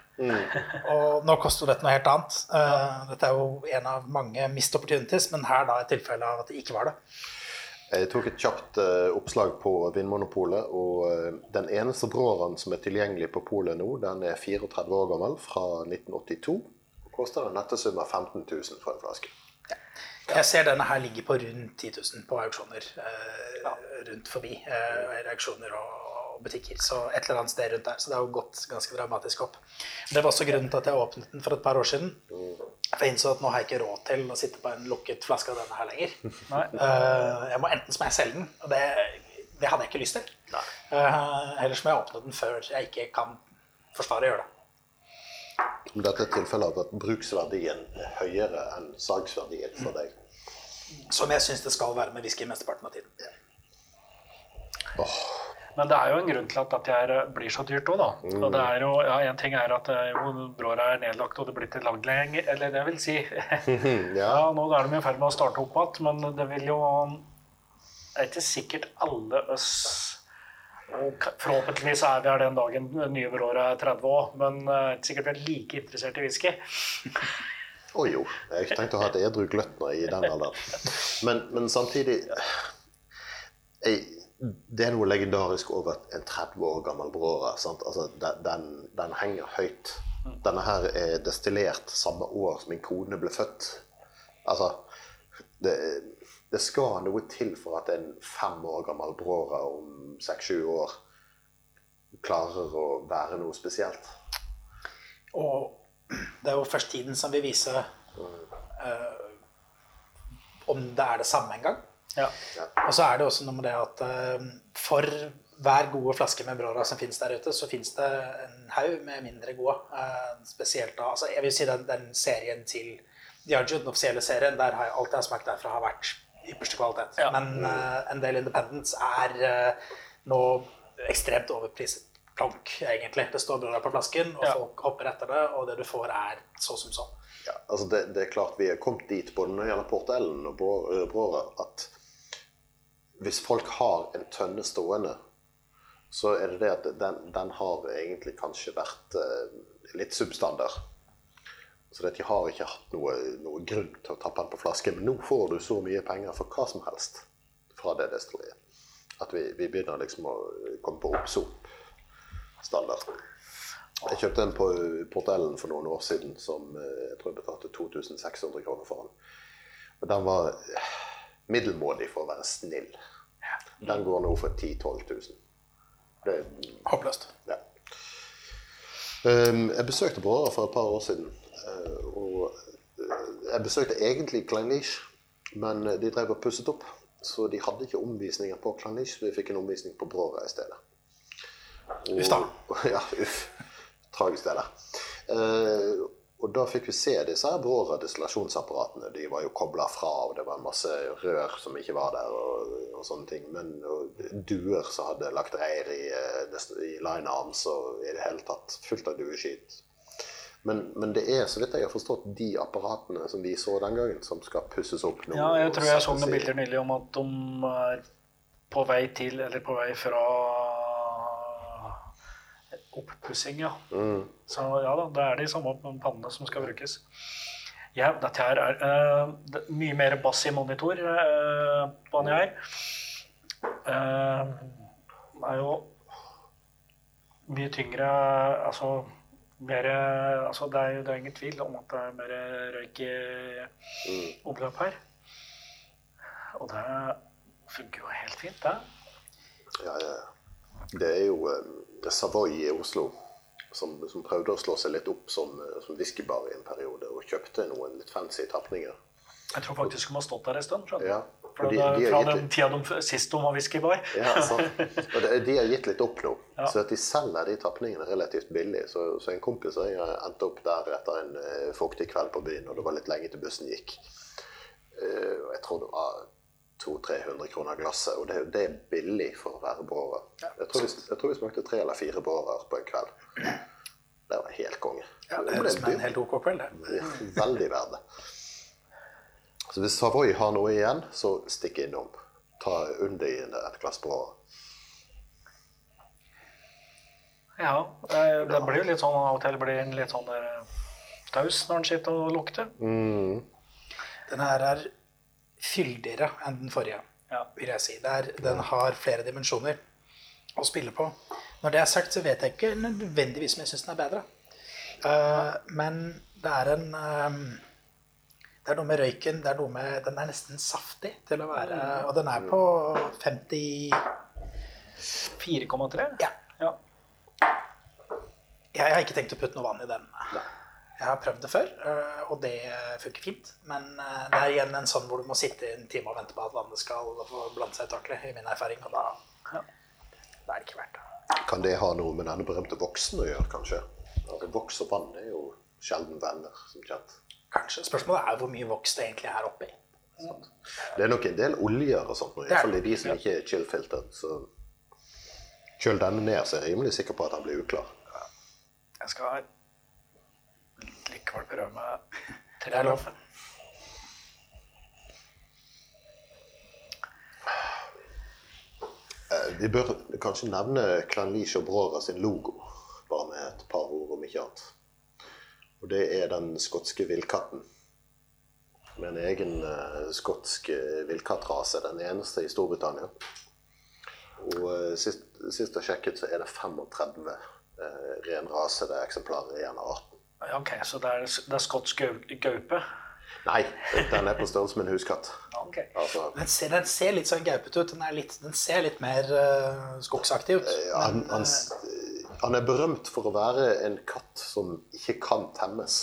(laughs) og nå koster dette noe helt annet. Uh, dette er jo en av mange missed opportunities, men her da et tilfelle av at det ikke var det. Jeg tok et kjapt uh, oppslag på Vinmonopolet, og uh, den eneste bråren som er tilgjengelig på polet nå, den er 34 år gammel, fra 1982. Og koster en nettesum av 15 000 for en flaske. Jeg ser denne her ligger på rundt 10 000 på auksjoner eh, rundt forbi. Eh, reaksjoner og, butikker. Så et eller annet sted rundt der. Så det har jo gått ganske dramatisk opp. Det var også grunnen til at jeg åpnet den for et par år siden. For jeg innså at nå har jeg ikke råd til å sitte på en lukket flaske av denne her lenger. Eh, jeg må enten som jeg selge den, og det, det hadde jeg ikke lyst til. Uh, eller så må jeg åpne den før jeg ikke kan forsvare å gjøre det. Om dette er tilfellet av at bruksverdien er høyere enn salgsverdien for deg. Som jeg syns det skal være med whisky mesteparten av tiden. Åh, Men det er jo en grunn til at dette blir så dyrt òg, da. Og det er jo, ja, En ting er at eh, jo, Bråra er nedlagt og det blir til lag lenger, eller det vil si (laughs) Ja, nå er de i ferd med å starte opp igjen, men det vil jo Det er ikke sikkert alle oss Forhåpentligvis er vi her den dagen nye Bråra er 30 år, men eh, sikkert vi er like interessert i whisky. Å jo, jeg har ikke tenkt å ha et edru gløttner i den alderen. Men, men samtidig jeg, Det er noe legendarisk over en 30 år gammel Brora. Altså, den, den henger høyt. Denne her er destillert samme år som min kone ble født. Altså det, det skal noe til for at en fem år gammel Brora om seks-sju år klarer å være noe spesielt. Og det er jo først tiden som vil vise eh, om det er det samme en gang. Ja. Og så er det også noe med det at eh, for hver gode flaske med Brora som finnes der ute, så finnes det en haug med mindre gode. Eh, spesielt da, altså Jeg vil si den, den serien til Diageo, den offisielle serien, der har jeg, alt jeg har smakt derfra, har vært ypperste kvalitet. Ja. Men uh, en del Independence er uh, nå ekstremt overpriset plank, egentlig. Det står Brora på flasken, og Ja. folk hopper etter det, og det du får, er så som så. Ja, altså det, det er klart vi er kommet dit både når det gjelder Port Ellen og Brå- eh, Brora, at hvis folk har en tønne stående, så er det det at den, den har egentlig kanskje vært uh, litt substandard. Så de har ikke hatt noe, noe grunn til å tappe den på flaske. Men nå får du så mye penger for hva som helst fra det destilleriet. At vi, vi begynner liksom å komme på oppsop-standard. Jeg kjøpte en på Portellen for noen år siden som eh, jeg tror jeg betalte 2600 kroner for den. Og den var eh, middelmådig for å være snill. Den går nå for 10 000-12 000. Det, Håpløst. ja. Um, jeg besøkte Bråra for et par år siden. Eh, og eh, jeg besøkte egentlig Kleinlich, men eh, de drev og pusset opp. Så de hadde ikke omvisninger på Kleinlich, så vi fikk en omvisning på Bråra i stedet. Uff da. (laughs) Ja, uff. Tragisk det der. Uh, og da fikk vi se disse Bråra destillasjonsapparatene. De var jo kobla fra, og det var masse rør som ikke var der, og, og sånne ting. Men og duer som hadde lagt reir i, i line arms, og i det hele tatt fullt av dueskitt. Men, men det er, så vidt jeg har forstått, de apparatene som vi så den gangen, som skal pusses opp nå. Ja, jeg tror jeg så noen bilder nylig om at de er på vei til, eller på vei fra oppussing, ja. Så ja da, det er de samme pannene som skal brukes. Ja, dette her er uh, det, er mye mer bass i monitor uh, på den her. det er jo mye tyngre Altså mer altså det, er, det er ingen tvil om at det er mer røyk i omløp her. Og det funker jo helt fint, det. Ja, ja. ja. Det er jo eh, Savoy i Oslo som, som prøvde å slå seg litt opp som, eh, som whiskybar i en periode, og kjøpte noen litt fancy tapninger. Jeg tror faktisk de har stått der en stund. skjønner du. Ja, Fra, de- de fra den tida de sist de var whiskybar. Ja. (laughs) Og de, de har gitt litt opp nå. Ja. Så at de selger de tapningene relativt billig. Så, så en kompis og jeg endte opp der etter en uh, fuktig kveld på byen, og det var litt lenge til bussen gikk. Uh, jeg tror det var 200-300 kroner glasset, og det, det er billig for å være bårer. Jeg, tror vi- jeg tror vi smakte tre eller fire bårer på en kveld. Det var helt konge. Ja, det høres ut som en helt ok kveld, det. Veldig verdt det. Så hvis Savoy har noe igjen, så stikk innom. Ta under i et glass på Ja, eh, det blir jo litt sånn av og til blir den litt sånn der eh, taus når den sitter og lukter. Den her er fyldigere enn den forrige, Ja. vil jeg si. Det er, den har flere dimensjoner å spille på. Når det er sagt, så vet jeg ikke nødvendigvis om jeg syns den er bedre. Uh, men det er en eh, Det er noe med røyken det er noe med, Den er nesten saftig til å være Og den er på 54,3? Ja. ja. Jeg har ikke tenkt å putte noe vann i den. Jeg har prøvd det før, øh, og det funker fint. Men øh, det er igjen en sånn hvor du må sitte en time og vente på at vannet skal få blande seg ut ordentlig, i min erfaring. Og da, Ja. da er det ikke verdt det. Kan det ha noe med denne berømte voksen å gjøre, kanskje? Vokser voks og vann er jo sjelden venner, som kjent. Kanskje. Spørsmålet er hvor mye voks det egentlig er oppi. Det er nok en del oljer og sånt, iallfall i de som ikke er chill-filtret. Så kjøl denne ned, så er jeg rimelig sikker på at den blir uklar. Jeg skal likevel prøve med Det er lov. Eh, Vi bør kanskje nevne Clanliche og Brora sin logo, bare med et par ord om ikke annet. Og det er den skotske villkatten. Med en egen uh, skotsk eh, villkattrase, den eneste i Storbritannia. Og uh, sist, sist jeg sjekket, så er det 35 uh, renrasede eksemplarer igjen av arten. Ok, så det er, det er skotsk gaupe? Nei, den er på størrelse med en huskatt. (laughs) Okay. Altså, Den ser, den ser litt sånn gaupete ut. Den, er litt, den ser litt mer uh, skogsaktig ut. Ja, Men, han, øh, han er berømt for å være en katt som ikke kan temmes.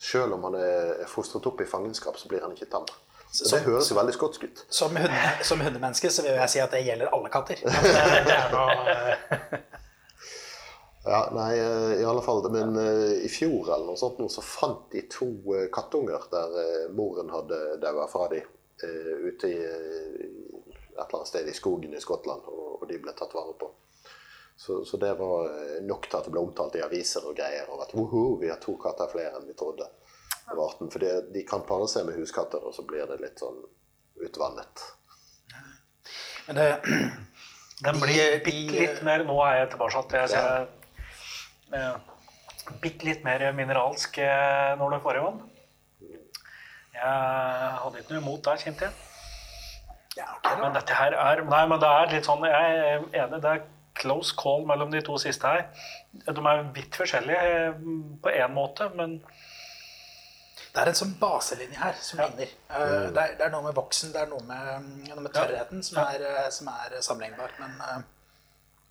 Selv om han er fostret opp i fangenskap, så blir han ikke tam. Så det høres jo veldig skotsk ut. som, hund, som hundemenneske så vil jeg si at det gjelder alle katter. (laughs) Det er noe, Ja, nei, eh, i alle fall. Men eh, i fjor eller noe sånt så fant de to eh, kattunger der moren hadde daua fra dem ute i et eller annet sted i skogen i Skottland, og, og de ble tatt vare på. Så, så det var eh, nok til at det ble omtalt i aviser og greier. Og at woho, vi har to katter flere enn vi trodde. av arten. For de kan pare seg med huskatter, og så blir det litt sånn utvannet. Men det, (clears throat) Den blir de- bitte litt mer Nå er jeg tilbake til jeg ser eh, Bitte litt mer mineralsk eh, når det får i vann. Jeg hadde ikke noe imot det, kjente jeg. ja, okay. Men dette her er Nei, men det er litt sånn Jeg er enig, det er close call mellom de to siste her. De er vidt forskjellige eh, på én måte, men Det er en sånn baselinje her som Ja. ligner. Eh, Det, er, det er noe med voksen, det er noe med, noe med tørrheten som er, eh, som er sammenlignbar, men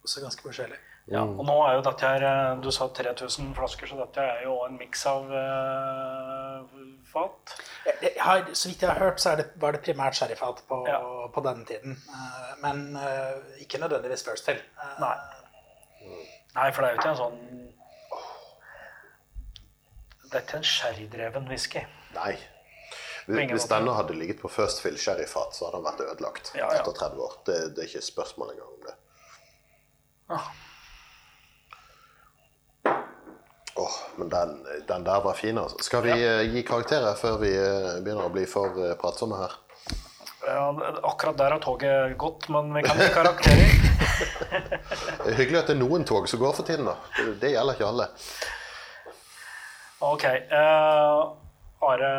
også ganske forskjellig. ja. Og nå er jo dette her Du sa 3000 flasker, så dette er jo en miks av fat. Jeg, jeg har, så vidt jeg har hørt, så er det, var det primært sherryfat på, Ja. på denne tiden. Eh, Men eh, ikke nødvendigvis first fill. Eh, Nei. Nei, for det er jo ikke en sånn Det er ikke en sherrydreven whisky. Nei. Hvis denne hadde ligget på First Fill sherryfat, så hadde den vært ødelagt Ja, ja. etter 30 år. Det, det er ikke spørsmål engang om det. Ah. Åh, men den, den der var fin, altså. Skal vi ja. gi karakterer før vi eh, begynner å bli for eh, pratsomme her? Ja, akkurat der har toget gått, men vi kan gi karakterer. (laughs) Det er hyggelig at det er noen tog som går for tiden, da. Det, gjelder ikke alle. Ok. Uh, Are,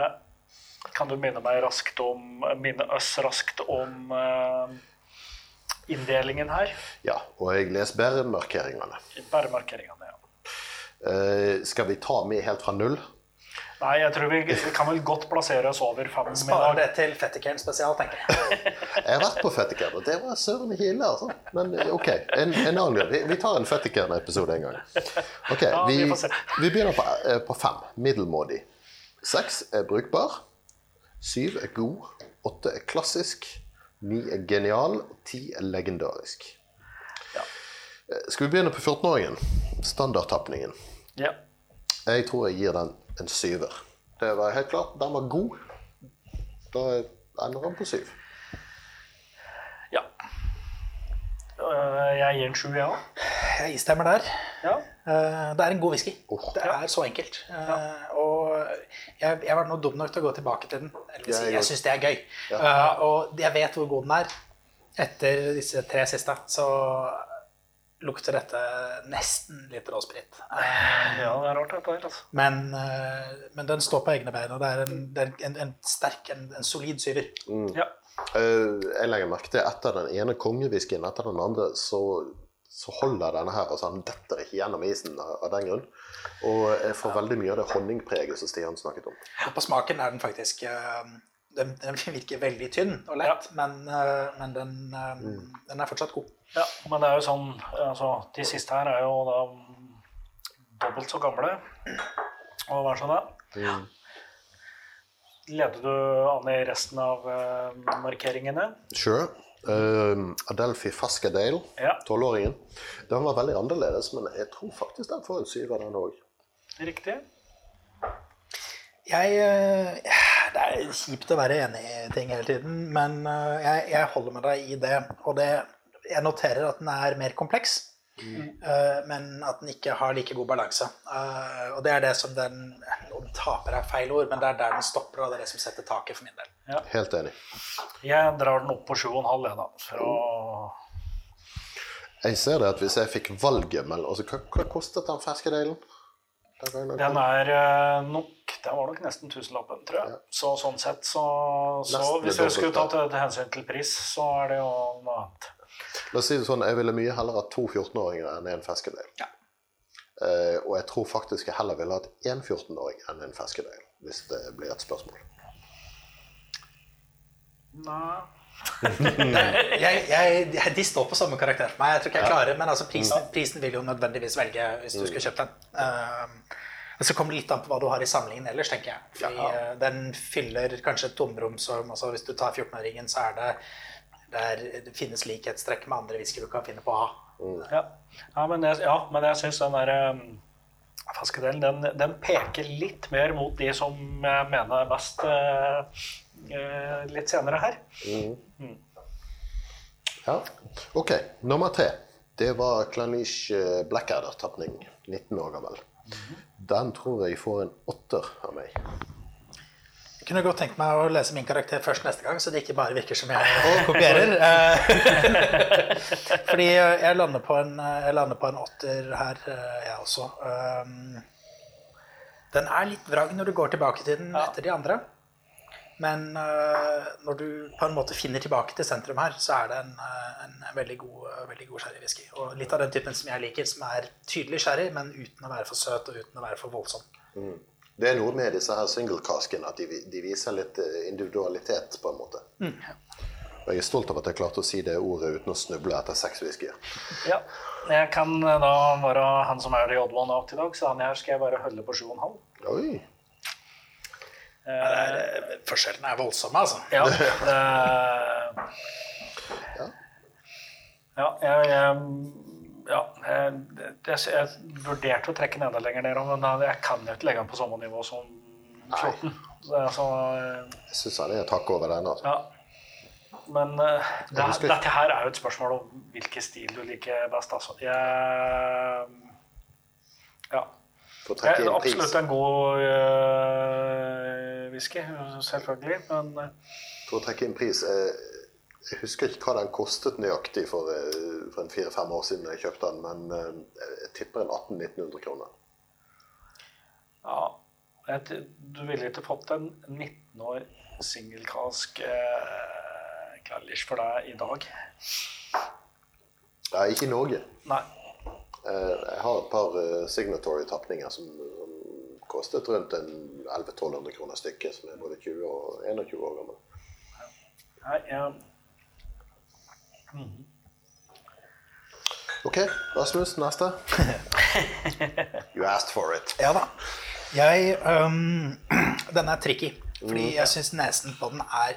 kan du minne raskt om Minne oss raskt om uh, inndelingen her? Ja, og jeg leser bæremarkeringene. Bare markeringene, ja. Eh, skal vi ta med helt fra null? Nei, jeg tror vi, vi kan vel godt plassere oss over fem i Sparer det til Fettikern spesial, tenker jeg. (laughs) Jeg har vært på Fettikern, og det var søren ikke ille, altså. Men eh, OK, en, en annen gang. Vi, vi tar en Fettikern-episode en gang. Ok, Ja, vi, vi vi begynner på, eh, på fem. Middelmådig. Seks er brukbar. Syv er god. Åtte er klassisk. Ni er genial. Ti er legendarisk. Ja. Eh, Skal vi begynne på 14-åringen? Standardtapningen. Ja. Jeg tror jeg gir den en syver. Det var helt klart. Den var god. Da ender den på syv. ja. Eh, Jeg gir en sju, ja. Jeg stemmer der. ja. Eh, Det er en god whisky. Oh. Det er så enkelt. Ja. Og jeg, jeg var nå dum nok til å gå tilbake til den. Eller Jeg jeg syns det er gøy. Eh, Og jeg vet hvor god den er. Etter disse tre siste så lukter dette nesten litt råsprit. Ja, det er rart, dette her. Altså. Men, eh, men den står på egne bein, og det er en, det er en, en sterk, en, en solid syver. Ja. Eh, jeg legger merke til etter den ene kongewhiskyen etter den andre, så, så holder denne her altså Han detter ikke gjennom isen av, av den grunn. Og jeg får veldig mye av det honningpreget som Stian snakket om. Og på smaken er den faktisk eh, Den, den (laughs) virker veldig tynn og lett, men, eh, men den, eh, den er fortsatt god. ja. Men det er jo sånn altså, De siste her er jo da dobbelt så gamle. Og hva er sånn det? Leder du an i resten av uh, markeringene? Sure. Uh, Adelphi Fascadale, Ja. Den var veldig annerledes, men jeg tror faktisk den får en syver, den òg. Riktig. Jeg, eh, det er kjipt å være enig i ting hele tiden, men eh, jeg, jeg holder med deg i det. Og det, jeg noterer at den er mer kompleks, eh, men at den ikke har like god balanse. Eh, Og det er det som den Om taper er feil ord, men det er der den stopper, og det er det som setter taket for min del. Helt enig. Jeg drar den opp på 7,5, jeg, da. Fra Jeg ser det at hvis jeg fikk valget mellom altså, hva, hva kostet den ferske gangen den er eh, nok Den var nok nesten tusenlappen, tror jeg. Så sånn sett, så, så Hvis vi jeg skulle tatt til hensyn til pris, så er det jo noe annet. La oss si det sånn, jeg ville mye heller hatt to 14-åringer enn en Fascadale. Ja. Eh, og jeg tror faktisk jeg heller ville hatt én 14-åring enn en Fascadale, hvis det blir et spørsmål. Nei. (laughs) Jeg, jeg, de står på samme karakter for meg. Jeg tror ikke jeg klarer Men altså, prisen, prisen vil jo nødvendigvis velge hvis du skulle kjøpt den. Uh, det kommer det litt an på hva du har i samlingen ellers, tenker jeg. Fordi uh, Den fyller kanskje et tomrom som altså, Hvis du tar 14-åringen, så er det det, er, det finnes likhetstrekk med andre whisky du kan finne på A. Ja, ja men jeg, ja, men jeg syns den der um, Faskedelen den, den peker litt mer mot de som jeg mener er best eh, eh, litt senere her. Ja. Ok, nummer tre. Det var Claniche eh, Blackadder-tapning. 19 år gammel. Den tror jeg får en åtter av meg. Jeg kunne godt tenkt meg å lese min karakter først neste gang, så det ikke bare virker som jeg kopierer. (laughs) Eh, (laughs) Fordi jeg lander på en, jeg lander på en åtter her, eh, jeg også. Um, Den er litt vrang når du går tilbake til den etter de andre. Men eh, når du på en måte finner tilbake til sentrum her, så er det en, eh, en veldig god, eh, veldig god sherrywhisky. Og litt av den typen som jeg liker, som er tydelig sherry, men uten å være for søt og uten å være for voldsom. Det er noe med disse her single-caskene at de, de viser litt eh, individualitet, på en måte. Og jeg er stolt av at jeg klarte å si det ordet uten å snuble etter seks whiskyer. Ja. Jeg kan eh, da være han som er i odd one out i dag, så han her skal jeg bare holde på 7,5. Oi! Det er, forskjellen forskjellene er voldsomme, altså. Ja. (laughs) det- ja, jeg, jeg, ja jeg, jeg, jeg vurderte å trekke den enda lenger ned, men jeg kan jo ikke legge den på samme nivå som 14. Så, er så, eh, Jeg syns det er takk over den. altså. ja. Men uh, det, husker- dette her er jo et spørsmål om hvilken stil du liker best. Altså. Jeg, ja. Det er absolutt en god uh, whisky, selvfølgelig, men uh, For å trekke inn pris eh, Jeg husker ikke hva den kostet nøyaktig for, eh, for en fire-fem år siden jeg kjøpte den, men eh, jeg tipper en 1800-1900 kroner. ja jeg Du ville ikke fått en 19 år singelkask eh, Kallish for deg i dag. Nei, ikke i Norge. Nei. Eh, Jeg har et par signatory-tapninger som, som kostet rundt 1100-1200 kroner stykket, som er både 20 og 21 år gammel. Nei jeg, OK, Rasmus, neste. (laughs) You asked for it. Ja da. Jeg um, (clears throat) Den er tricky, fordi jeg syns nesen på den er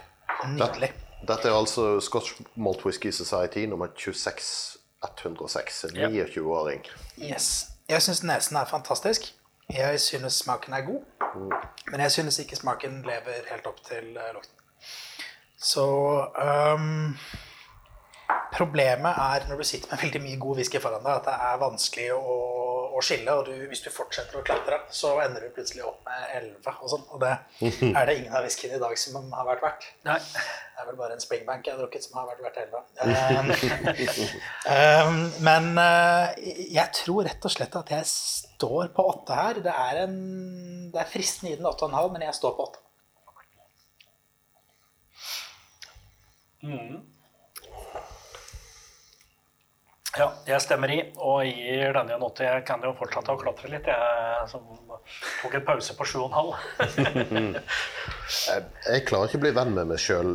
nydelig. Dette er altså Scotch Malt Whisky Society nummer 26106. En 29-åring. Yes. Jeg syns nesen er fantastisk. Jeg synes smaken er god. Men jeg synes ikke smaken lever helt opp til eh, lukten. Så um, Problemet er når du sitter med veldig mye god whisky foran deg, at det er vanskelig å, å skille. Og du, hvis du fortsetter å klatre, så ender du plutselig opp med 11 og sånn. Og det (laughs) er det ingen av whiskyene i dag som har vært verdt. nei. Det er vel bare en Springbank jeg har drukket som har vært verdt 11. Um, um, men uh, jeg tror rett og slett at jeg står på 8 her. Det er, en, det er fristende i den 8,5, men jeg står på 8. Ja, jeg stemmer i og gir denne en åtte. Jeg kan jo fortsette å klatre litt. Jeg som tok en pause på 7,5. (laughs) Jeg, jeg klarer ikke å bli venn med meg sjøl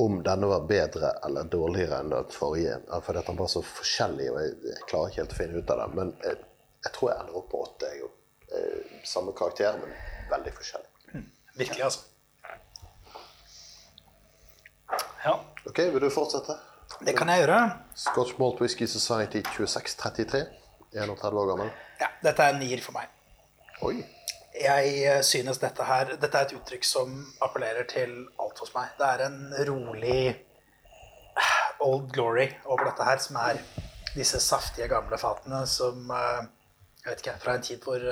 om denne var bedre eller dårligere enn den forrige. For at den var så forskjellig, og jeg, jeg klarer ikke helt å finne ut av det. Men jeg, jeg tror jeg ender opp på åtte. jeg. Eh, Samme karakter, men veldig forskjellig. Virkelig, altså. Ja. Ok, Vil du fortsette? Det kan jeg gjøre. Scotch Malt Whisky Society 2633. 31 år gammel. Ja, dette er en nier for meg. Oi. Jeg eh, synes dette her Dette er et uttrykk som appellerer til alt hos meg. Det er en rolig eh, old glory over dette her, som er disse saftige, gamle fatene som eh, Jeg vet ikke, fra en tid hvor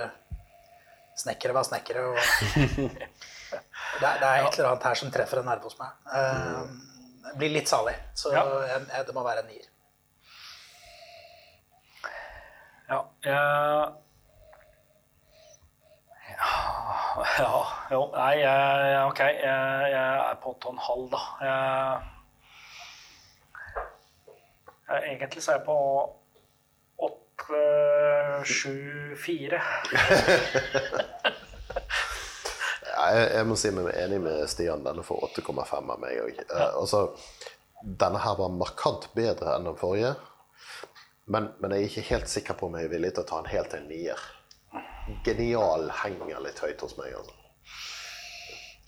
snekkere var snekkere. Og (laughs) det, er, det er et eller annet her som treffer en nerve hos meg. Jeg blir litt salig, så Ja. jeg, det må være en nier. Ja, jeg ja, jo, nei, jeg, ok, jeg, jeg er på 8,5 da. Jeg, egentlig så er jeg på 8, 7, 4. Jeg, jeg må si meg enig med Stian. Denne får 8,5 av meg òg. Ja. altså, denne her var markant bedre enn den forrige. Men, men jeg er ikke helt sikker på om jeg er villig til å ta den helt til en nier. Genial henger litt høyt hos meg. altså.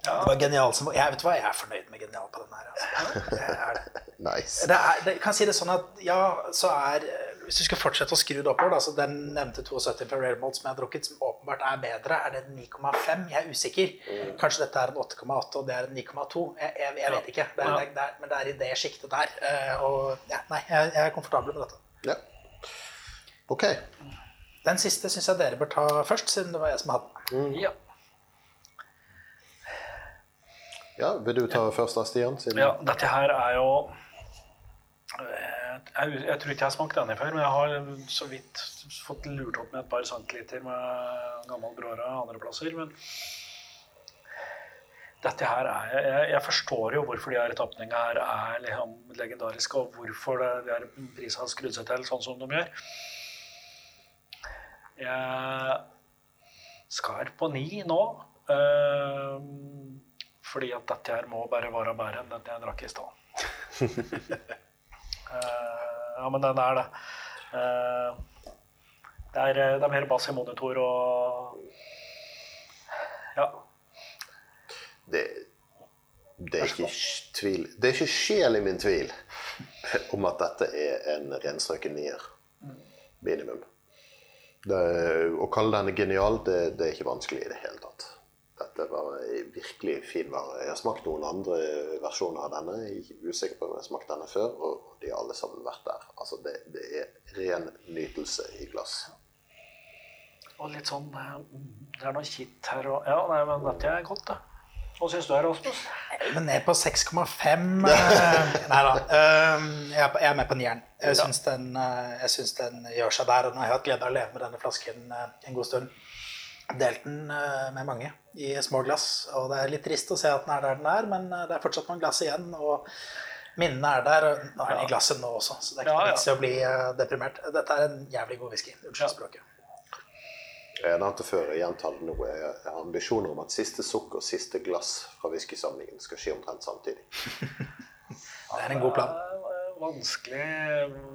Det var genial som, jeg vet hva, jeg er fornøyd med genial på den her. Altså. (laughs) Det er det. Nice. Det er, det, jeg kan si det sånn at ja, så er Hvis du skal fortsette å skru det oppover, da, så den nevnte 72 Imperial Malt som jeg har drukket, som åpenbart er bedre, er det 9,5? Jeg er usikker. Kanskje dette er en 8,8, og det er en 9,2. Jeg, jeg, jeg vet ikke. Det er, det er, det er, men det er i det sjiktet der. Eh, Og ja, nei, jeg, jeg er komfortabel med dette. Ja. Ok. Den siste syns jeg dere bør ta først, siden det var jeg som hadde den. Ja. Ja, Vil du ta først da, Stian? Siden... Ja, dette her er jo jeg, jeg tror ikke jeg har smakt denne før, men jeg har så vidt fått lurt opp med et par centiliter med gammel Brora andre plasser. Men dette her er Jeg, jeg forstår jo hvorfor de her tapningene her er liksom legendariske, og hvorfor det, de her prisene har skrudd seg til sånn som de gjør. Jeg skar på ni nå. Øh, fordi at dette her må bare være bedre enn den jeg drakk i stad. (laughs) Eh, ja, men den er det. Eh, det, er, det er mer bass i monitor og Ja. Det, det, er ikke tvil Det er ikke sjel i min tvil om at dette er en renstrøken nier. Minimum. Det, å kalle denne genial, det, det er ikke vanskelig i det hele tatt. Dette var virkelig fin vare. Jeg har smakt noen andre versjoner av denne. Jeg er usikker på om jeg har smakt denne før, og de har alle sammen vært der. Altså, det, det er ren nytelse i glass. Og litt sånn Det er noe kitt her og Ja, nei, men dette er godt, det. Hva syns du, Rasmus? Men ned på 6,5 eh, Nei da. eh, Jeg er med på nieren. Jeg syns den, eh, den gjør seg der. Og nå har jeg hatt glede av å leve med denne flasken eh, en god stund. Delt den eh, med mange i små glass. Og det er litt trist å se at den er der den er, men eh, det er fortsatt noen glass igjen. Og minnene er der. og Nå er den i glasset nå også, så det er ikke Ja, noe vits i å bli eh, deprimert. Dette er en jævlig god whisky. Unnskyld språket. Jeg nevnte før, jeg gjentar det nå, jeg har ambisjoner om at siste sukk og siste glass fra whiskysamlingen skal skje omtrent samtidig. (laughs) Det er en god plan. Vanskelig,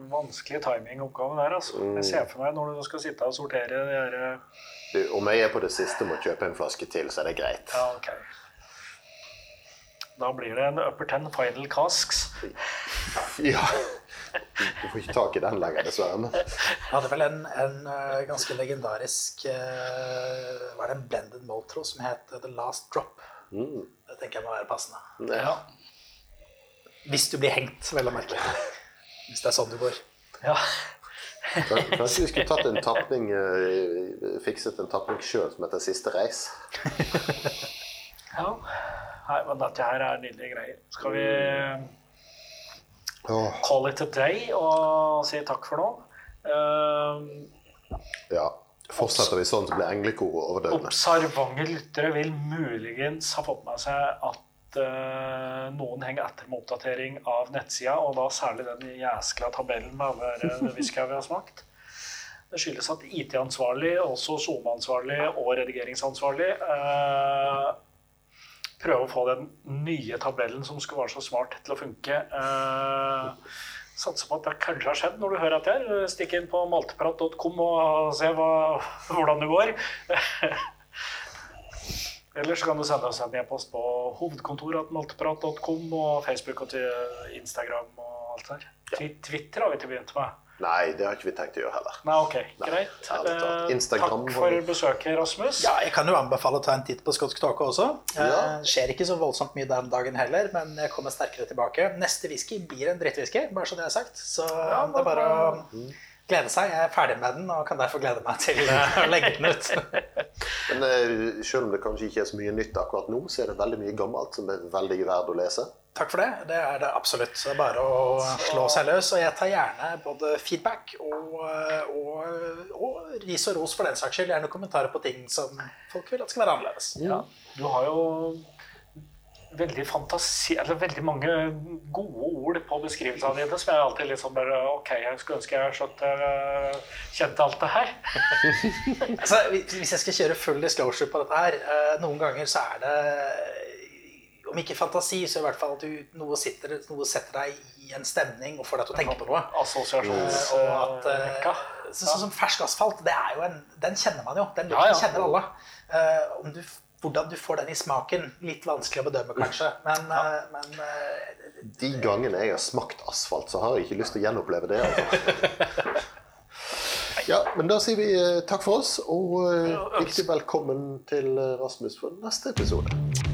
vanskelig timingoppgave der, altså. Jeg ser for meg når du skal sitte og sortere de her Du, Om jeg er på det siste med å kjøpe en flaske til, så er det greit. Ja, ok. Da blir det en Upper Ten Final Casks. (laughs) Ja. Du får ikke tak i den lenger, dessverre. Men Jeg hadde vel en, en eh, ganske legendarisk uh, Var det en blended motro som het The Last Drop? Det tenker jeg må være passende. ja. Hvis du blir hengt, vel å merke. Hvis det er sånn du går. Ja. Kan- (laughs) Kanskje vi skulle tatt en tapning eh, Fikset en tapning sjøl som heter Siste reis? (laughs) ja. Nei, men dette her er nydelige greier. Skal vi call it a day og si takk for nå? Uh, ja. Fortsetter vi sånn, så blir englekoret overdøvende. Observante lyttere vil muligens ha fått med seg at eh, noen henger etter med oppdatering av nettsida, og da særlig den jæskla tabellen med alle whiskyene (laughs) vi har smakt. Det skyldes at IT-ansvarlig, også SoMe-ansvarlig og redigeringsansvarlig eh, prøver å få den nye tabellen som skulle være så smart til å funke. Eh, Satser på at det kanskje har skjedd når du hører dette her. Stikk inn på malteprat.com og se hva, hvordan det går. (laughs) Eller så kan du sende oss en e-post på hovedkontoratmalteprat.com og Facebook og til Instagram og alt der. Twi- Twitter har vi til begynt med. Nei, det har ikke vi tenkt å gjøre heller. Nei, ok, greit. Eh, Instagram Takk for besøket, Rasmus. Ja, jeg kan jo anbefale å ta en titt på Skotsk Tåke også. Ja. Eh, Det skjer ikke så voldsomt mye den dagen heller, men jeg kommer sterkere tilbake. Neste whisky blir en drittwhisky, bare så det er sagt. Så det er bare å glede seg. Jeg er ferdig med den og kan derfor glede meg til eh, å legge den ut. (laughs) Men eh, selv om det kanskje ikke er så mye nytt akkurat nå, så er det veldig mye gammelt som er veldig verdt å lese. Takk for det. Det er det absolutt. Det er bare å slå seg løs. Og jeg tar gjerne både feedback og, og, og ris og ros for den saks skyld. Gjerne kommentarer på ting som folk vil at skal være annerledes. Ja, du har jo veldig fantasi Eller veldig mange gode ord på beskrivelsene dine som jeg alltid liksom bare Ok, jeg skulle ønske jeg skjønt, uh, kjente alt det her. (laughs) Altså, hvis jeg skal kjøre full disclosure på dette her, uh, noen ganger så er det om ikke fantasi, så i hvert fall at du, noe, sitter, noe setter deg i en stemning og får deg til å tenke på noe. Eh, at, eh, Assosiasjonsrekka. Uh, sånn som fersk asfalt, det er jo en, den kjenner man jo. Den Ja, ja. kjenner alle. Eh, om du, hvordan du får den i smaken, litt vanskelig å bedømme, kanskje. Men, eh, men eh, De gangene jeg har smakt asfalt, så har jeg ikke lyst til å gjenoppleve det. Altså. (laughs) Ja, men da sier vi eh, takk for oss, og riktig velkommen til Rasmus for neste episode.